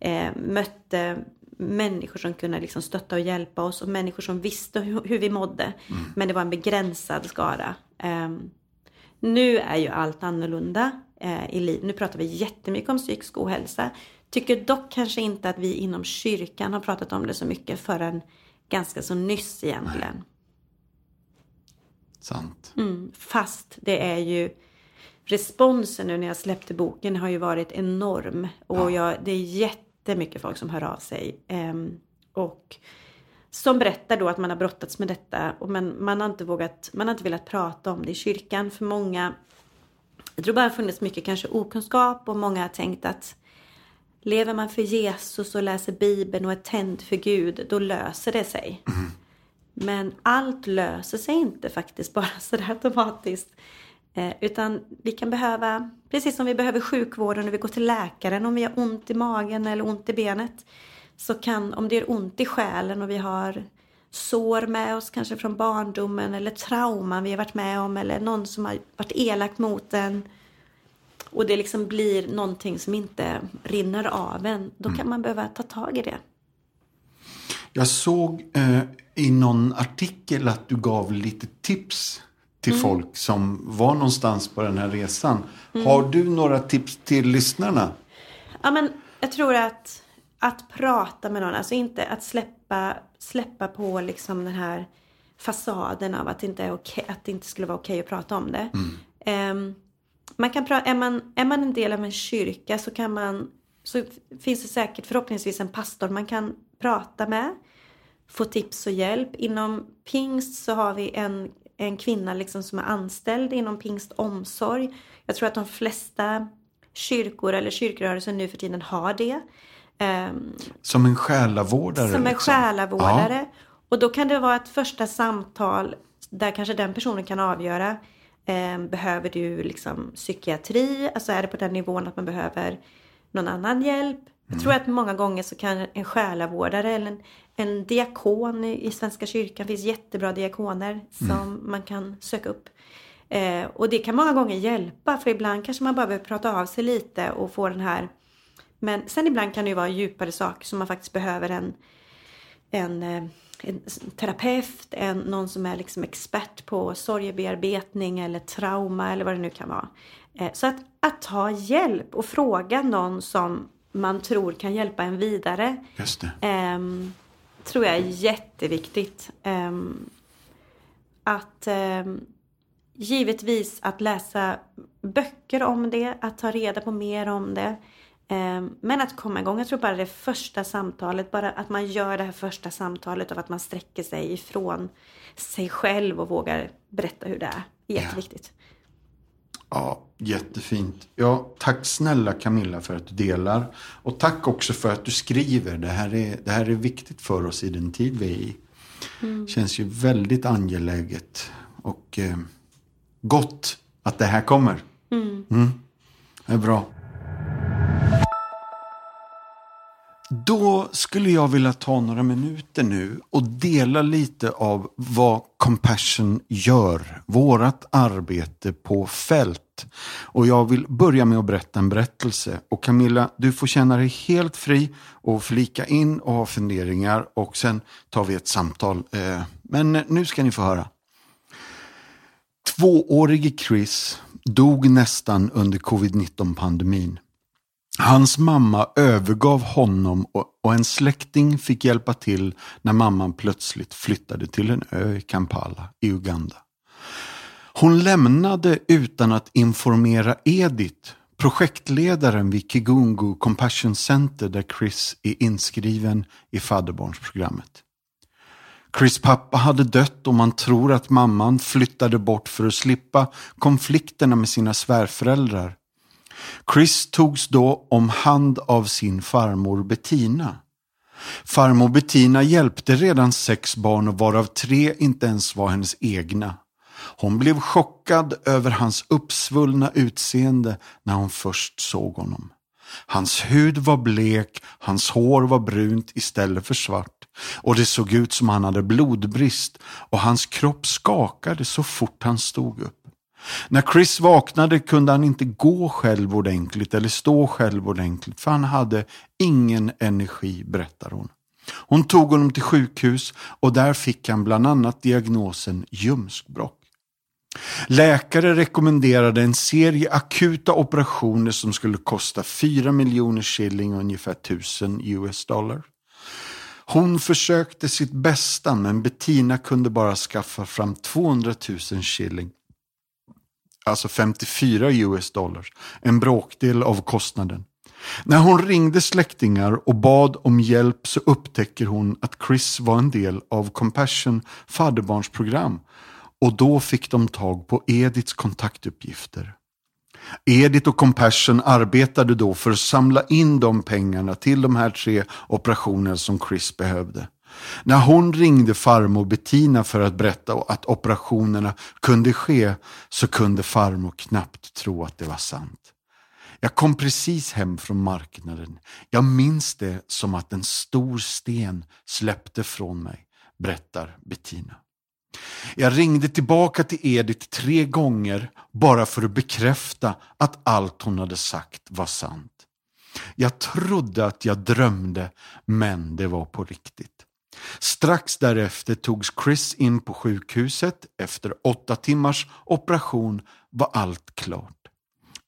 eh, mötte människor som kunde liksom stötta och hjälpa oss och människor som visste hur, hur vi mådde. Men det var en begränsad skara. Um, nu är ju allt annorlunda eh, i liv. Nu pratar vi jättemycket om psykisk ohälsa. Tycker dock kanske inte att vi inom kyrkan har pratat om det så mycket förrän ganska så nyss egentligen. Sant. Mm, fast det är ju responsen nu när jag släppte boken har ju varit enorm. Och jag, det är jättemycket folk som hör av sig. Ehm, och som berättar då att man har brottats med detta. Och men man, har inte vågat, man har inte velat prata om det i kyrkan. För många, jag tror bara det har funnits mycket kanske okunskap och många har tänkt att lever man för Jesus och läser Bibeln och är tänd för Gud, då löser det sig. Men allt löser sig inte faktiskt bara [LAUGHS] sådär automatiskt. Eh, utan vi kan behöva, precis som vi behöver sjukvården när vi går till läkaren om vi har ont i magen eller ont i benet. Så kan, om det gör ont i själen och vi har sår med oss kanske från barndomen eller trauman vi har varit med om eller någon som har varit elak mot en. Och det liksom blir någonting som inte rinner av en. Då kan man behöva ta tag i det. Jag såg eh, i någon artikel att du gav lite tips till folk som var någonstans på den här resan. Har du några tips till lyssnarna? Ja, men jag tror att, att prata med någon, alltså inte att släppa, släppa på liksom den här fasaden av att det inte, är okej, att det inte skulle vara okej att prata om det. Ehm, man kan pra- är, man, är man en del av en kyrka så kan man så finns det säkert förhoppningsvis en pastor man kan prata med. Få tips och hjälp. Inom pingst så har vi en, en kvinna liksom som är anställd inom pingst omsorg. Jag tror att de flesta kyrkor eller kyrkrörelser nu för tiden har det. Ehm, Som en själavårdare? som en liksom. själavårdare. Och då kan det vara ett första samtal där kanske den personen kan avgöra. Eh, behöver du liksom psykiatri? Alltså är det på den nivån att man behöver någon annan hjälp? Jag tror att många gånger så kan en själavårdare eller en, en diakon i, Svenska kyrkan, finns jättebra diakoner som man kan söka upp. Eh, och det kan många gånger hjälpa för ibland kanske man bara behöver prata av sig lite och få den här men sen ibland kan det ju vara djupare saker som man faktiskt behöver en, en, eh, en terapeut, en, någon som är liksom expert på sorgebearbetning eller trauma eller vad det nu kan vara. Eh, så att, att ta hjälp och fråga någon som man tror kan hjälpa en vidare. Just det. Ehm, tror jag är jätteviktigt. Ehm, att ehm, givetvis att läsa böcker om det, att ta reda på mer om det. Ehm, men att komma igång, jag tror bara det första samtalet, bara att man gör det här första samtalet och att man sträcker sig ifrån sig själv och vågar berätta hur det är. Jätteviktigt. Ja, jättefint. Ja, tack snälla Camilla för att du delar. Och tack också för att du skriver. Det här är, det här är viktigt för oss i den tid vi är i. Mm. Känns ju väldigt angeläget. Och eh, gott att det här kommer. Mm. Mm. Det är bra. Då skulle jag vilja ta några minuter nu och dela lite av vad Compassion gör. Vårat arbete på fält. Och jag vill börja med att berätta en berättelse. Och Camilla, du får känna dig helt fri och flika in och ha funderingar. Och sen tar vi ett samtal. Eh, men nu ska ni få höra. Tvåårige Chris dog nästan under covid-19-pandemin. Hans mamma övergav honom och, en släkting fick hjälpa till när mamman plötsligt flyttade till en ö i Kampala i Uganda. Hon lämnade utan att informera Edith, projektledaren vid Kigungu Compassion Center där Chris är inskriven i fadderbarnsprogrammet. Chris pappa hade dött och man tror att mamman flyttade bort för att slippa konflikterna med sina svärföräldrar. Chris togs då om hand av sin farmor Bettina. Farmor Bettina hjälpte redan sex barn och varav tre inte ens var hennes egna. Hon blev chockad över hans uppsvullna utseende när hon först såg honom. Hans hud var blek, hans hår var brunt istället för svart och det såg ut som han hade blodbrist och hans kropp skakade så fort han stod upp. När Chris vaknade kunde han inte gå själv ordentligt eller stå själv ordentligt för han hade ingen energi, berättar hon. Hon tog honom till sjukhus och där fick han bland annat diagnosen ljumskbråck. Läkare rekommenderade en serie akuta operationer som skulle kosta 4 miljoner shilling, ungefär 1000 US dollar. Hon försökte sitt bästa men Bettina kunde bara skaffa fram 200 000 shilling. Alltså 54 US dollars. En bråkdel av kostnaden. När hon ringde släktingar och bad om hjälp så upptäcker hon att Chris var en del av Compassion fadderbarnsprogram. Och då fick de tag på Ediths kontaktuppgifter. Edith och Compassion arbetade då för att samla in de pengarna till de här tre operationerna som Chris behövde. När hon ringde farmor Bettina för att berätta att operationerna kunde ske så kunde farmor knappt tro att det var sant. Jag kom precis hem från marknaden. Jag minns det som att en stor sten släppte från mig, berättar Bettina. Jag ringde tillbaka till Edith tre gånger bara för att bekräfta att allt hon hade sagt var sant. Jag trodde att jag drömde, men det var på riktigt. Strax därefter togs Chris in på sjukhuset. Efter åtta timmars operation var allt klart.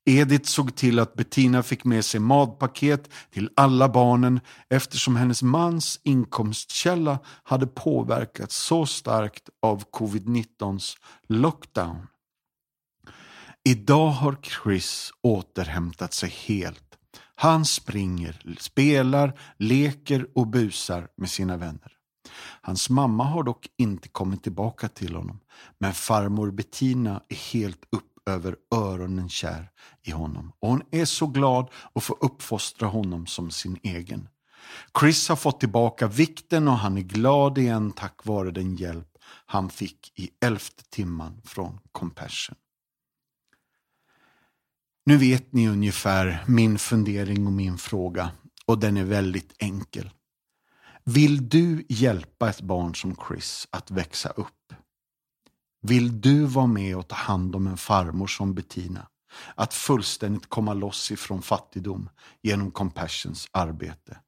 Edith såg till att Bettina fick med sig matpaket till alla barnen eftersom hennes mans inkomstkälla hade påverkats så starkt av covid-19s lockdown. Idag har Chris återhämtat sig helt. Han springer, spelar, leker och busar med sina vänner. Hans mamma har dock inte kommit tillbaka till honom, men farmor Bettina är helt upp över öronen kär i honom. Och hon är så glad att få uppfostra honom som sin egen. Chris har fått tillbaka vikten och han är glad igen tack vare den hjälp han fick i elfte timman från Compassion. Nu vet ni ungefär min fundering och min fråga och den är väldigt enkel. Vill du hjälpa ett barn som Chris att växa upp? Vill du vara med och ta hand om en farmor som Bettina? Att fullständigt komma loss ifrån fattigdom genom Compassions arbete.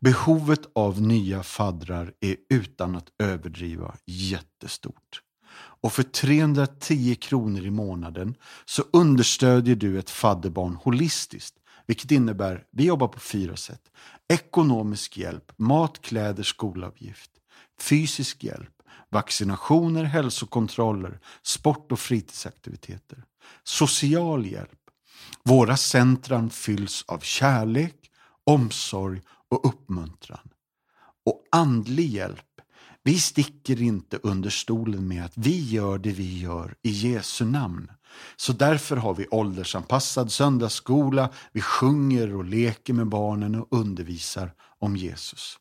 Behovet av nya faddrar är utan att överdriva jättestort. Och för 310 kronor i månaden så understödjer du ett fadderbarn holistiskt. Vilket innebär, vi jobbar på fyra sätt. Ekonomisk hjälp, mat, kläder, skolavgift. Fysisk hjälp, vaccinationer, hälsokontroller, sport och fritidsaktiviteter. Social hjälp. Våra centran fylls av kärlek, omsorg och uppmuntran. Och andlig hjälp. Vi sticker inte under stolen med att vi gör det vi gör i Jesu namn. Så därför har vi åldersanpassad söndagsskola, vi sjunger och leker med barnen och undervisar om Jesus.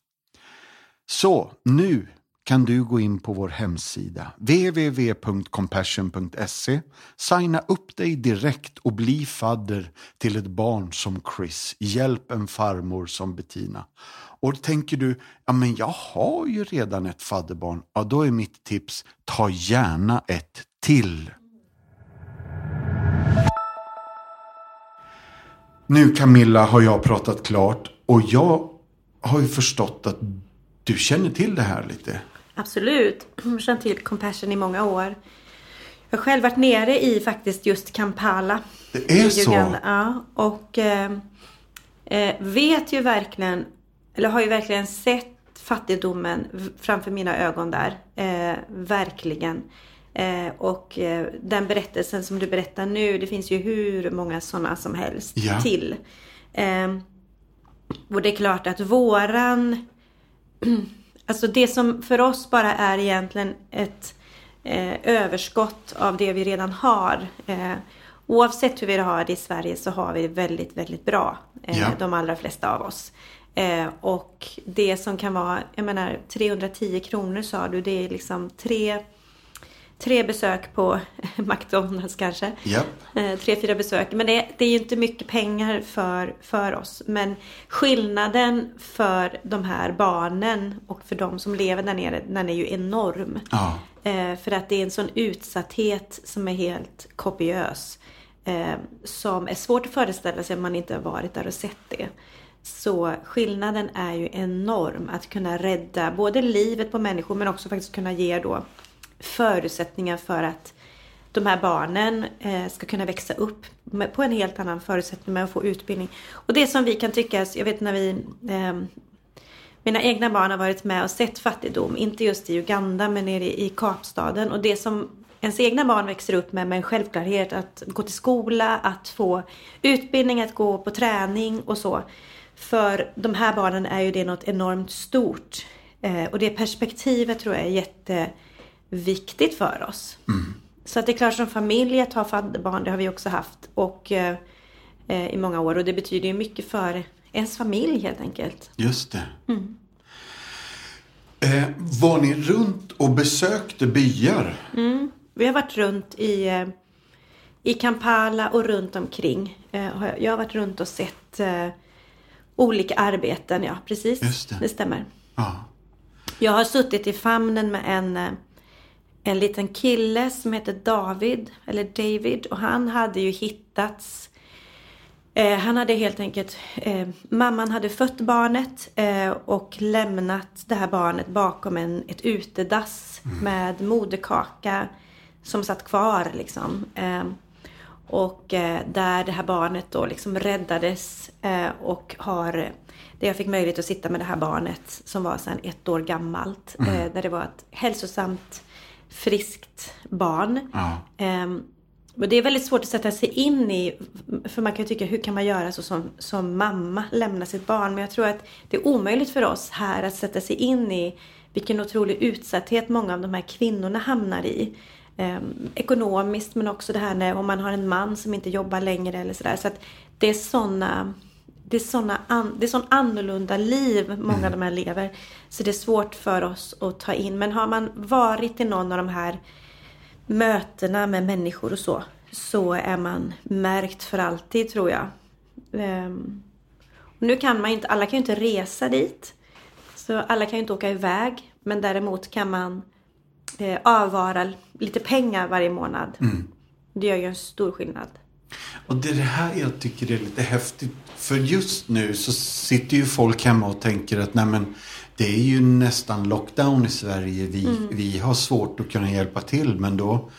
Så nu kan du gå in på vår hemsida www.compassion.se, signa upp dig direkt och bli fadder till ett barn som Chris, hjälp en farmor som Bettina. Och tänker du, ja men jag har ju redan ett fadderbarn, ja då är mitt tips, ta gärna ett till. Nu Camilla har jag pratat klart och jag har ju förstått att du känner till det här lite. Absolut. Jag har känt till Compassion i många år. Jag har själv varit nere i faktiskt just Kampala. Det är så? Ja, och eh, eh, vet ju verkligen, eller har ju verkligen sett fattigdomen framför mina ögon där. Eh, verkligen. Eh, och eh, den berättelsen som du berättar nu, det finns ju hur många sådana som helst ja. till. Eh, och det är klart att våran [CLEARS THROAT] Alltså det som för oss bara är egentligen ett eh, överskott av det vi redan har. Eh, oavsett hur vi har det i Sverige så har vi det väldigt, väldigt bra. Eh, ja. De allra flesta av oss. Eh, och det som kan vara, jag menar 310 kronor sa du, det är liksom tre tre besök på [LAUGHS] McDonalds kanske. Yep. Eh, tre, fyra besök. Men det, det är ju inte mycket pengar för, för oss. Men skillnaden för de här barnen och för de som lever där nere, den är ju enorm. Ja. Eh, för att det är en sån utsatthet som är helt kopiös. Eh, som är svårt att föreställa sig om man inte har varit där och sett det. Så skillnaden är ju enorm att kunna rädda både livet på människor men också faktiskt kunna ge då förutsättningar för att de här barnen eh, ska kunna växa upp på en helt annan förutsättning med att få utbildning. Och det som vi kan tycka, jag vet när vi ehm, mina egna barn har varit med och sett fattigdom, inte just i Uganda men nere i Kapstaden. Och det som ens egna barn växer upp med, med en självklarhet att gå till skola, att få utbildning, att gå på träning och så. För de här barnen är ju det något enormt stort. Eh, och det perspektivet tror jag är jätte viktigt för oss. Mm. Så att det är klart som familj att ha fadderbarn, det har vi också haft. Och eh, i många år. Och det betyder ju mycket för ens familj helt enkelt. Just det. Mm. Eh, var ni runt och besökte byar? Mm. Vi har varit runt i, eh, i Kampala och runt omkring. Eh, jag har varit runt och sett eh, olika arbeten, ja precis. Just det. det stämmer. Ja. Jag har suttit i famnen med en en liten kille som heter David, eller David. Och han hade ju hittats eh, han hade helt enkelt, eh, mamman hade fött barnet eh, och lämnat det här barnet bakom en, ett utedass mm. med moderkaka som satt kvar liksom. Eh, och eh, där det här barnet då liksom räddades eh, och har, där jag fick möjlighet att sitta med det här barnet som var sedan ett år gammalt. Mm. där det var ett hälsosamt friskt barn. Um, och det är väldigt svårt att sätta sig in i, för man kan ju tycka hur kan man göra så som, som mamma, lämna sitt barn. Men jag tror att det är omöjligt för oss här att sätta sig in i vilken otrolig utsatthet många av de här kvinnorna hamnar i. Um, ekonomiskt men också det här när om man har en man som inte jobbar längre eller sådär. Så att det är sådana det är, såna an, det är sån annorlunda liv många mm. av de här lever. Så det är svårt för oss att ta in. Men har man varit i någon av de här mötena med människor och så. så är man märkt för alltid tror jag. Ehm, nu kan man inte, alla kan ju inte resa dit. Så alla kan ju inte åka iväg. Men däremot kan man eh, avvara lite pengar varje månad. Mm. Det gör ju en stor skillnad. Och det är det här jag tycker är lite häftigt. För just nu så sitter ju folk hemma och tänker att nej men det är ju nästan lockdown i Sverige. Vi, Mm. vi har svårt att kunna hjälpa till. Men då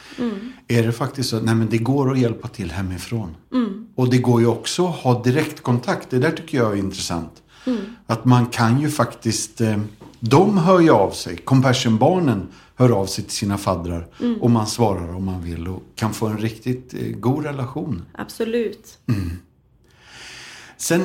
är det faktiskt så att nej men det går att hjälpa till hemifrån. Mm. Och det går ju också att ha direktkontakt. Det där tycker jag är intressant. Mm. Att man kan ju faktiskt, eh, de hör ju av sig. Compassion-barnen hör av sig till sina faddrar. Mm. Och man svarar om man vill och kan få en riktigt eh, god relation. Absolut. Sen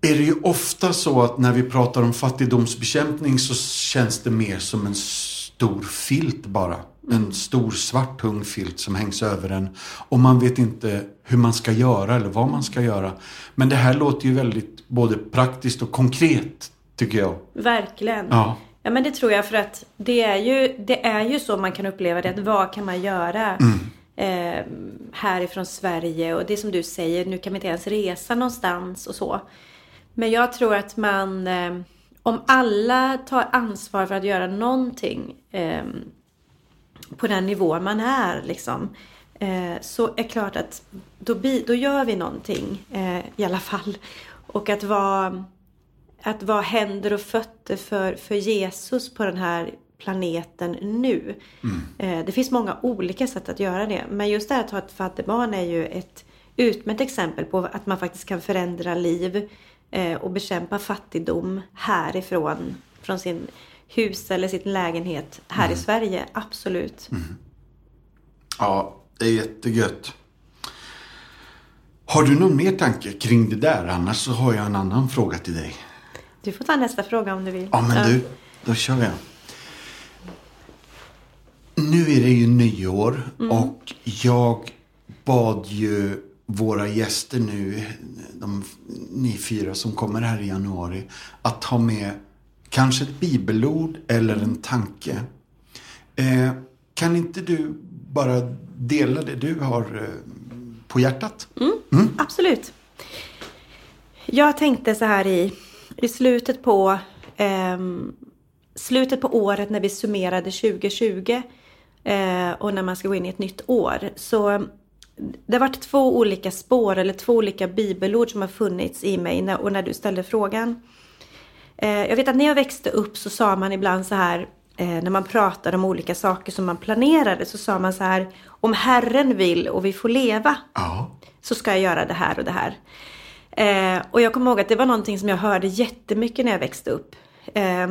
är det ju ofta så att när vi pratar om fattigdomsbekämpning så känns det mer som en stor filt bara. En stor svart tung filt som hängs över en. Och man vet inte hur man ska göra eller vad man ska göra. Men det här låter ju väldigt både praktiskt och konkret tycker jag. Verkligen. Ja. Ja men det tror jag för att det är ju, det är ju så man kan uppleva det. Att vad kan man göra eh, härifrån Sverige? Och det som du säger, nu kan vi inte ens resa någonstans och så. Men jag tror att man, eh, om alla tar ansvar för att göra någonting eh, på den nivå man är liksom. Eh, så är klart att då, bi, då gör vi någonting eh, i alla fall. Och att vara att vara händer och fötter för, för Jesus på den här planeten nu. Eh, det finns många olika sätt att göra det. Men just det här att ha ett fattigbarn är ju ett utmärkt exempel på att man faktiskt kan förändra liv eh, och bekämpa fattigdom härifrån. Från sin hus eller sin lägenhet här i Sverige. Absolut. Ja, det är jättegött. Har du någon mer tanke kring det där? Annars så har jag en annan fråga till dig. Du får ta nästa fråga om du vill. Ja, men du, då kör jag. Nu är det ju nyår och jag bad ju våra gäster nu, de, ni fyra som kommer här i januari, att ta med kanske ett bibelord eller en tanke. Eh, kan inte du bara dela det du har eh, på hjärtat? Absolut. Jag tänkte så här i, i slutet på ehm, slutet på året när vi summerade 2020 eh, och när man ska gå in i ett nytt år. Så det har varit två olika spår eller två olika bibelord som har funnits i mig när, och när du ställde frågan. Eh, jag vet att när jag växte upp så sa man ibland så här eh, när man pratade om olika saker som man planerade så sa man så här om Herren vill och vi får leva Ja. så ska jag göra det här och det här. Eh, och jag kommer ihåg att det var någonting som jag hörde jättemycket när jag växte upp. Eh,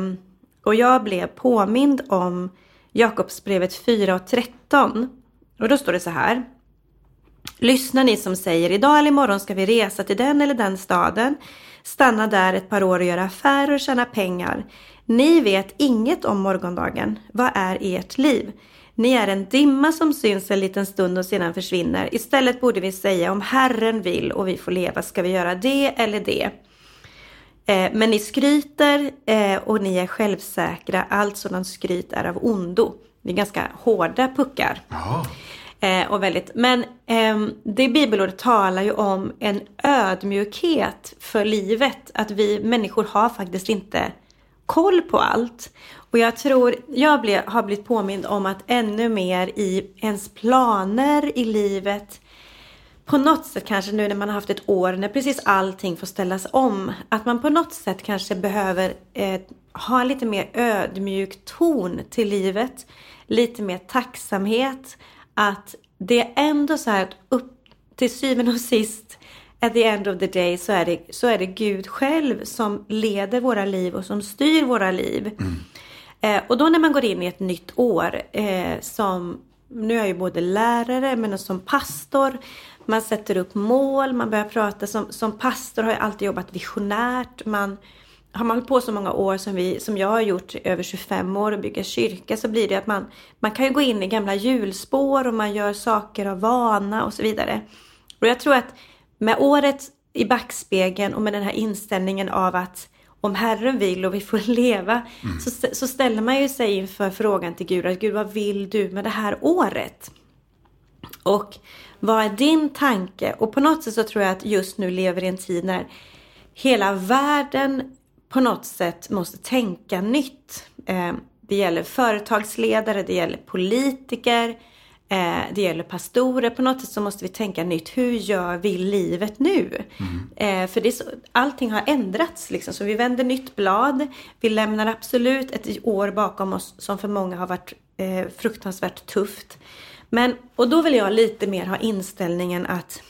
och jag blev påmind om Jakobsbrevet 4 och 13. Och då står det så här. Lyssna ni som säger idag eller imorgon ska vi resa till den eller den staden. Stanna där ett par år och göra affärer och tjäna pengar. Ni vet inget om morgondagen. Vad är ert liv? Ni är en dimma som syns en liten stund och sedan försvinner. Istället borde vi säga om Herren vill och vi får leva ska vi göra det eller det. Eh, men ni skryter eh, och ni är självsäkra. Allt sådant skryt är av ondo. Det är ganska hårda puckar. Ja. Eh, och väldigt, men ehm, det bibelordet talar ju om en ödmjukhet för livet. Att vi människor har faktiskt inte koll på allt. Och jag tror, jag ble, har blivit påmind om att ännu mer i ens planer i livet på något sätt kanske nu när man har haft ett år när precis allting får ställas om. Att man på något sätt kanske behöver eh, ha en lite mer ödmjuk ton till livet. Lite mer tacksamhet. Att det är ändå så här att upp till syvende och sist at the end of the day så är det, så är det Gud själv som leder våra liv och som styr våra liv. Eh, och då när man går in i ett nytt år eh, som, nu är jag ju både lärare men som pastor. Man sätter upp mål, man börjar prata som, som pastor har jag alltid jobbat visionärt. Man, har man hållit på så många år som, vi, som jag har gjort, över 25 år och bygga kyrka, så blir det att man, man kan ju gå in i gamla hjulspår och man gör saker av vana och så vidare. Och jag tror att med året i backspegeln och med den här inställningen av att om Herren vill och vi får [LAUGHS] leva, så, så ställer man ju sig inför frågan till Gud, att Gud vad vill du med det här året? Och vad är din tanke? Och på något sätt så tror jag att just nu lever i en tid när hela världen på något sätt måste tänka nytt. Eh, det gäller företagsledare, det gäller politiker, eh, det gäller pastorer. På något sätt så måste vi tänka nytt. Hur gör vi livet nu? Mm. För det så, allting har ändrats liksom. Så vi vänder nytt blad. Vi lämnar absolut ett år bakom oss som för många har varit fruktansvärt tufft. Men, och då vill jag lite mer ha inställningen att,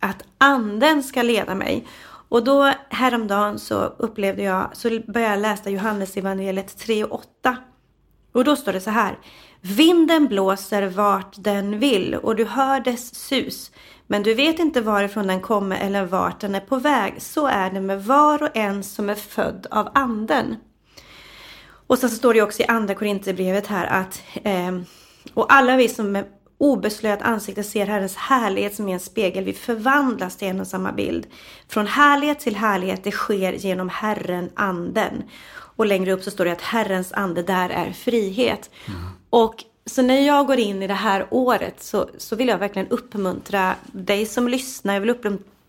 att anden ska leda mig. Och då häromdagen så upplevde jag, så började jag läsa Johannes evangeliet 3 och 8. Och då står det så här. Vinden blåser vart den vill och du hör dess sus. Men du vet inte varifrån den kommer eller vart den är på väg. Så är det med var och en som är född av anden. Och sen så står det också i andra Korinthierbrevet här att eh, och alla vi som obeslöjat ansikte ser Herrens härlighet som är en spegel. Vi förvandlas till en och samma bild. Från härlighet till härlighet, det sker genom Herren, anden. Och längre upp så står det att Herrens ande, där är frihet. Mm. Och så när jag går in i det här året så, så vill jag verkligen uppmuntra dig som lyssnar. Jag vill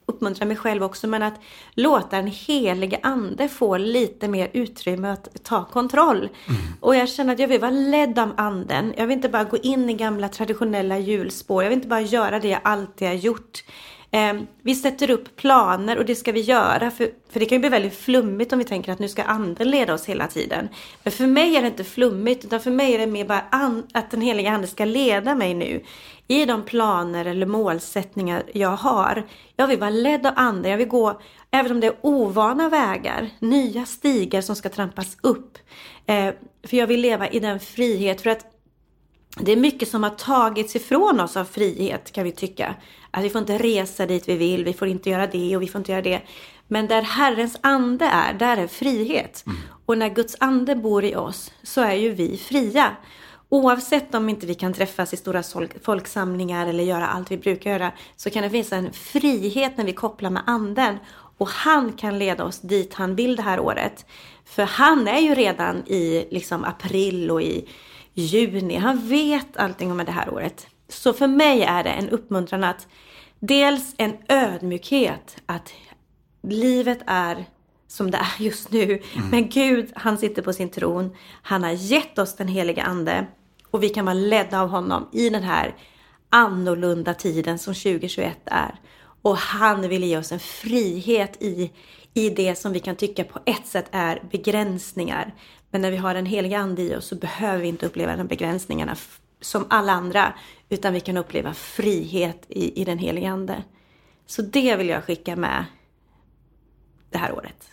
uppmuntra mig själv också, men att låta den helige ande få lite mer utrymme att ta kontroll. Mm. Och jag känner att jag vill vara ledd av anden. Jag vill inte bara gå in i gamla traditionella hjulspår. Jag vill inte bara göra det jag alltid har gjort. Eh, vi sätter upp planer och det ska vi göra. För, för det kan ju bli väldigt flummigt om vi tänker att nu ska anden leda oss hela tiden. Men för mig är det inte flummigt utan för mig är det mer bara an, att den heliga ande ska leda mig nu. I de planer eller målsättningar jag har. Jag vill vara ledd av anden. Jag vill gå, även om det är ovana vägar, nya stigar som ska trampas upp. Eh, för jag vill leva i den frihet. För att det är mycket som har tagits ifrån oss av frihet kan vi tycka. Att vi får inte resa dit vi vill, vi får inte göra det och vi får inte göra det. Men där Herrens ande är, där är frihet. Mm. Och när Guds ande bor i oss så är ju vi fria. Oavsett om inte vi kan träffas i stora folksamlingar eller göra allt vi brukar göra så kan det finnas en frihet när vi kopplar med anden. Och han kan leda oss dit han vill det här året. För han är ju redan i liksom april och i juni. Han vet allting om det här året. Så för mig är det en uppmuntran att dels en ödmjukhet att livet är som det är just nu. Mm. Men Gud, han sitter på sin tron. Han har gett oss den heliga ande och vi kan vara ledda av honom i den här annorlunda tiden som 2021 är. Och han vill ge oss en frihet i, i det som vi kan tycka på ett sätt är begränsningar. Men när vi har den heliga ande i oss så behöver vi inte uppleva de begränsningarna som alla andra. Utan vi kan uppleva frihet i, i den heliga ande. Så det vill jag skicka med det här året.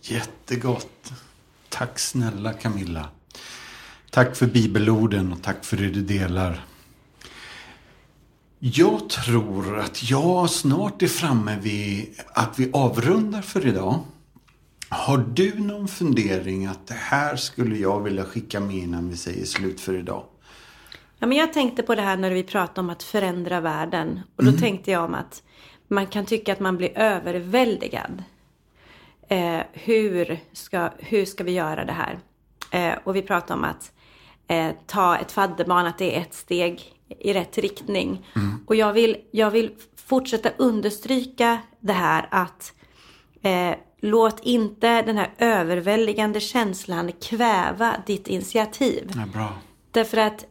Jättegott. Tack snälla Camilla. Tack för bibelorden och tack för det du delar. Jag tror att jag snart är framme vid att vi avrundar för idag. Har du någon fundering att det här skulle jag vilja skicka med innan vi säger slut för idag? Ja, men jag tänkte på det här när vi pratade om att förändra världen. Och då mm. tänkte jag om att man kan tycka att man blir överväldigad. Eh, hur, ska, hur ska vi göra det här? Eh, och vi pratade om att eh, ta ett fadderbarn, att det är ett steg i rätt riktning. Mm. Och jag vill, jag vill fortsätta understryka det här att eh, låt inte den här överväldigande känslan kväva ditt initiativ. Ja, bra. Därför att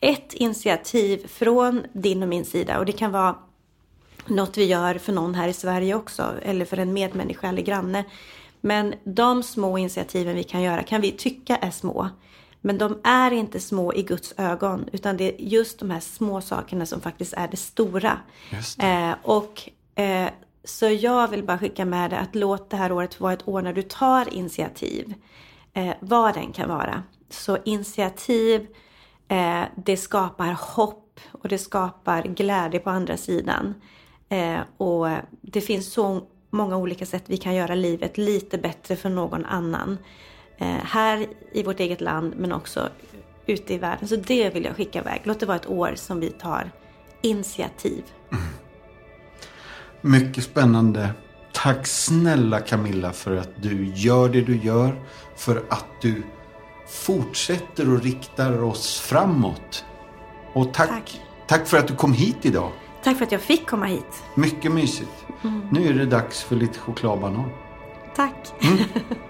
ett initiativ från din och min sida och det kan vara något vi gör för någon här i Sverige också eller för en medmänniska eller granne. Men de små initiativen vi kan göra kan vi tycka är små. Men de är inte små i Guds ögon utan det är just de här små sakerna som faktiskt är det stora. Det. Eh, och eh, Så jag vill bara skicka med dig att låt det här året vara ett år när du tar initiativ. Eh, vad den kan vara. Så initiativ, eh, det skapar hopp och det skapar glädje på andra sidan. Eh, och det finns så många olika sätt vi kan göra livet lite bättre för någon annan. Eh, här i vårt eget land men också ute i världen. Så det vill jag skicka iväg. Låt det vara ett år som vi tar initiativ. Mm. Mycket spännande. Tack snälla Camilla för att du gör det du gör. För att du fortsätter och riktar oss framåt. Och tack, tack. Tack för att du kom hit idag. Tack för att jag fick komma hit. Mycket mysigt. Nu är det dags för lite chokladbanan. Tack. [LAUGHS]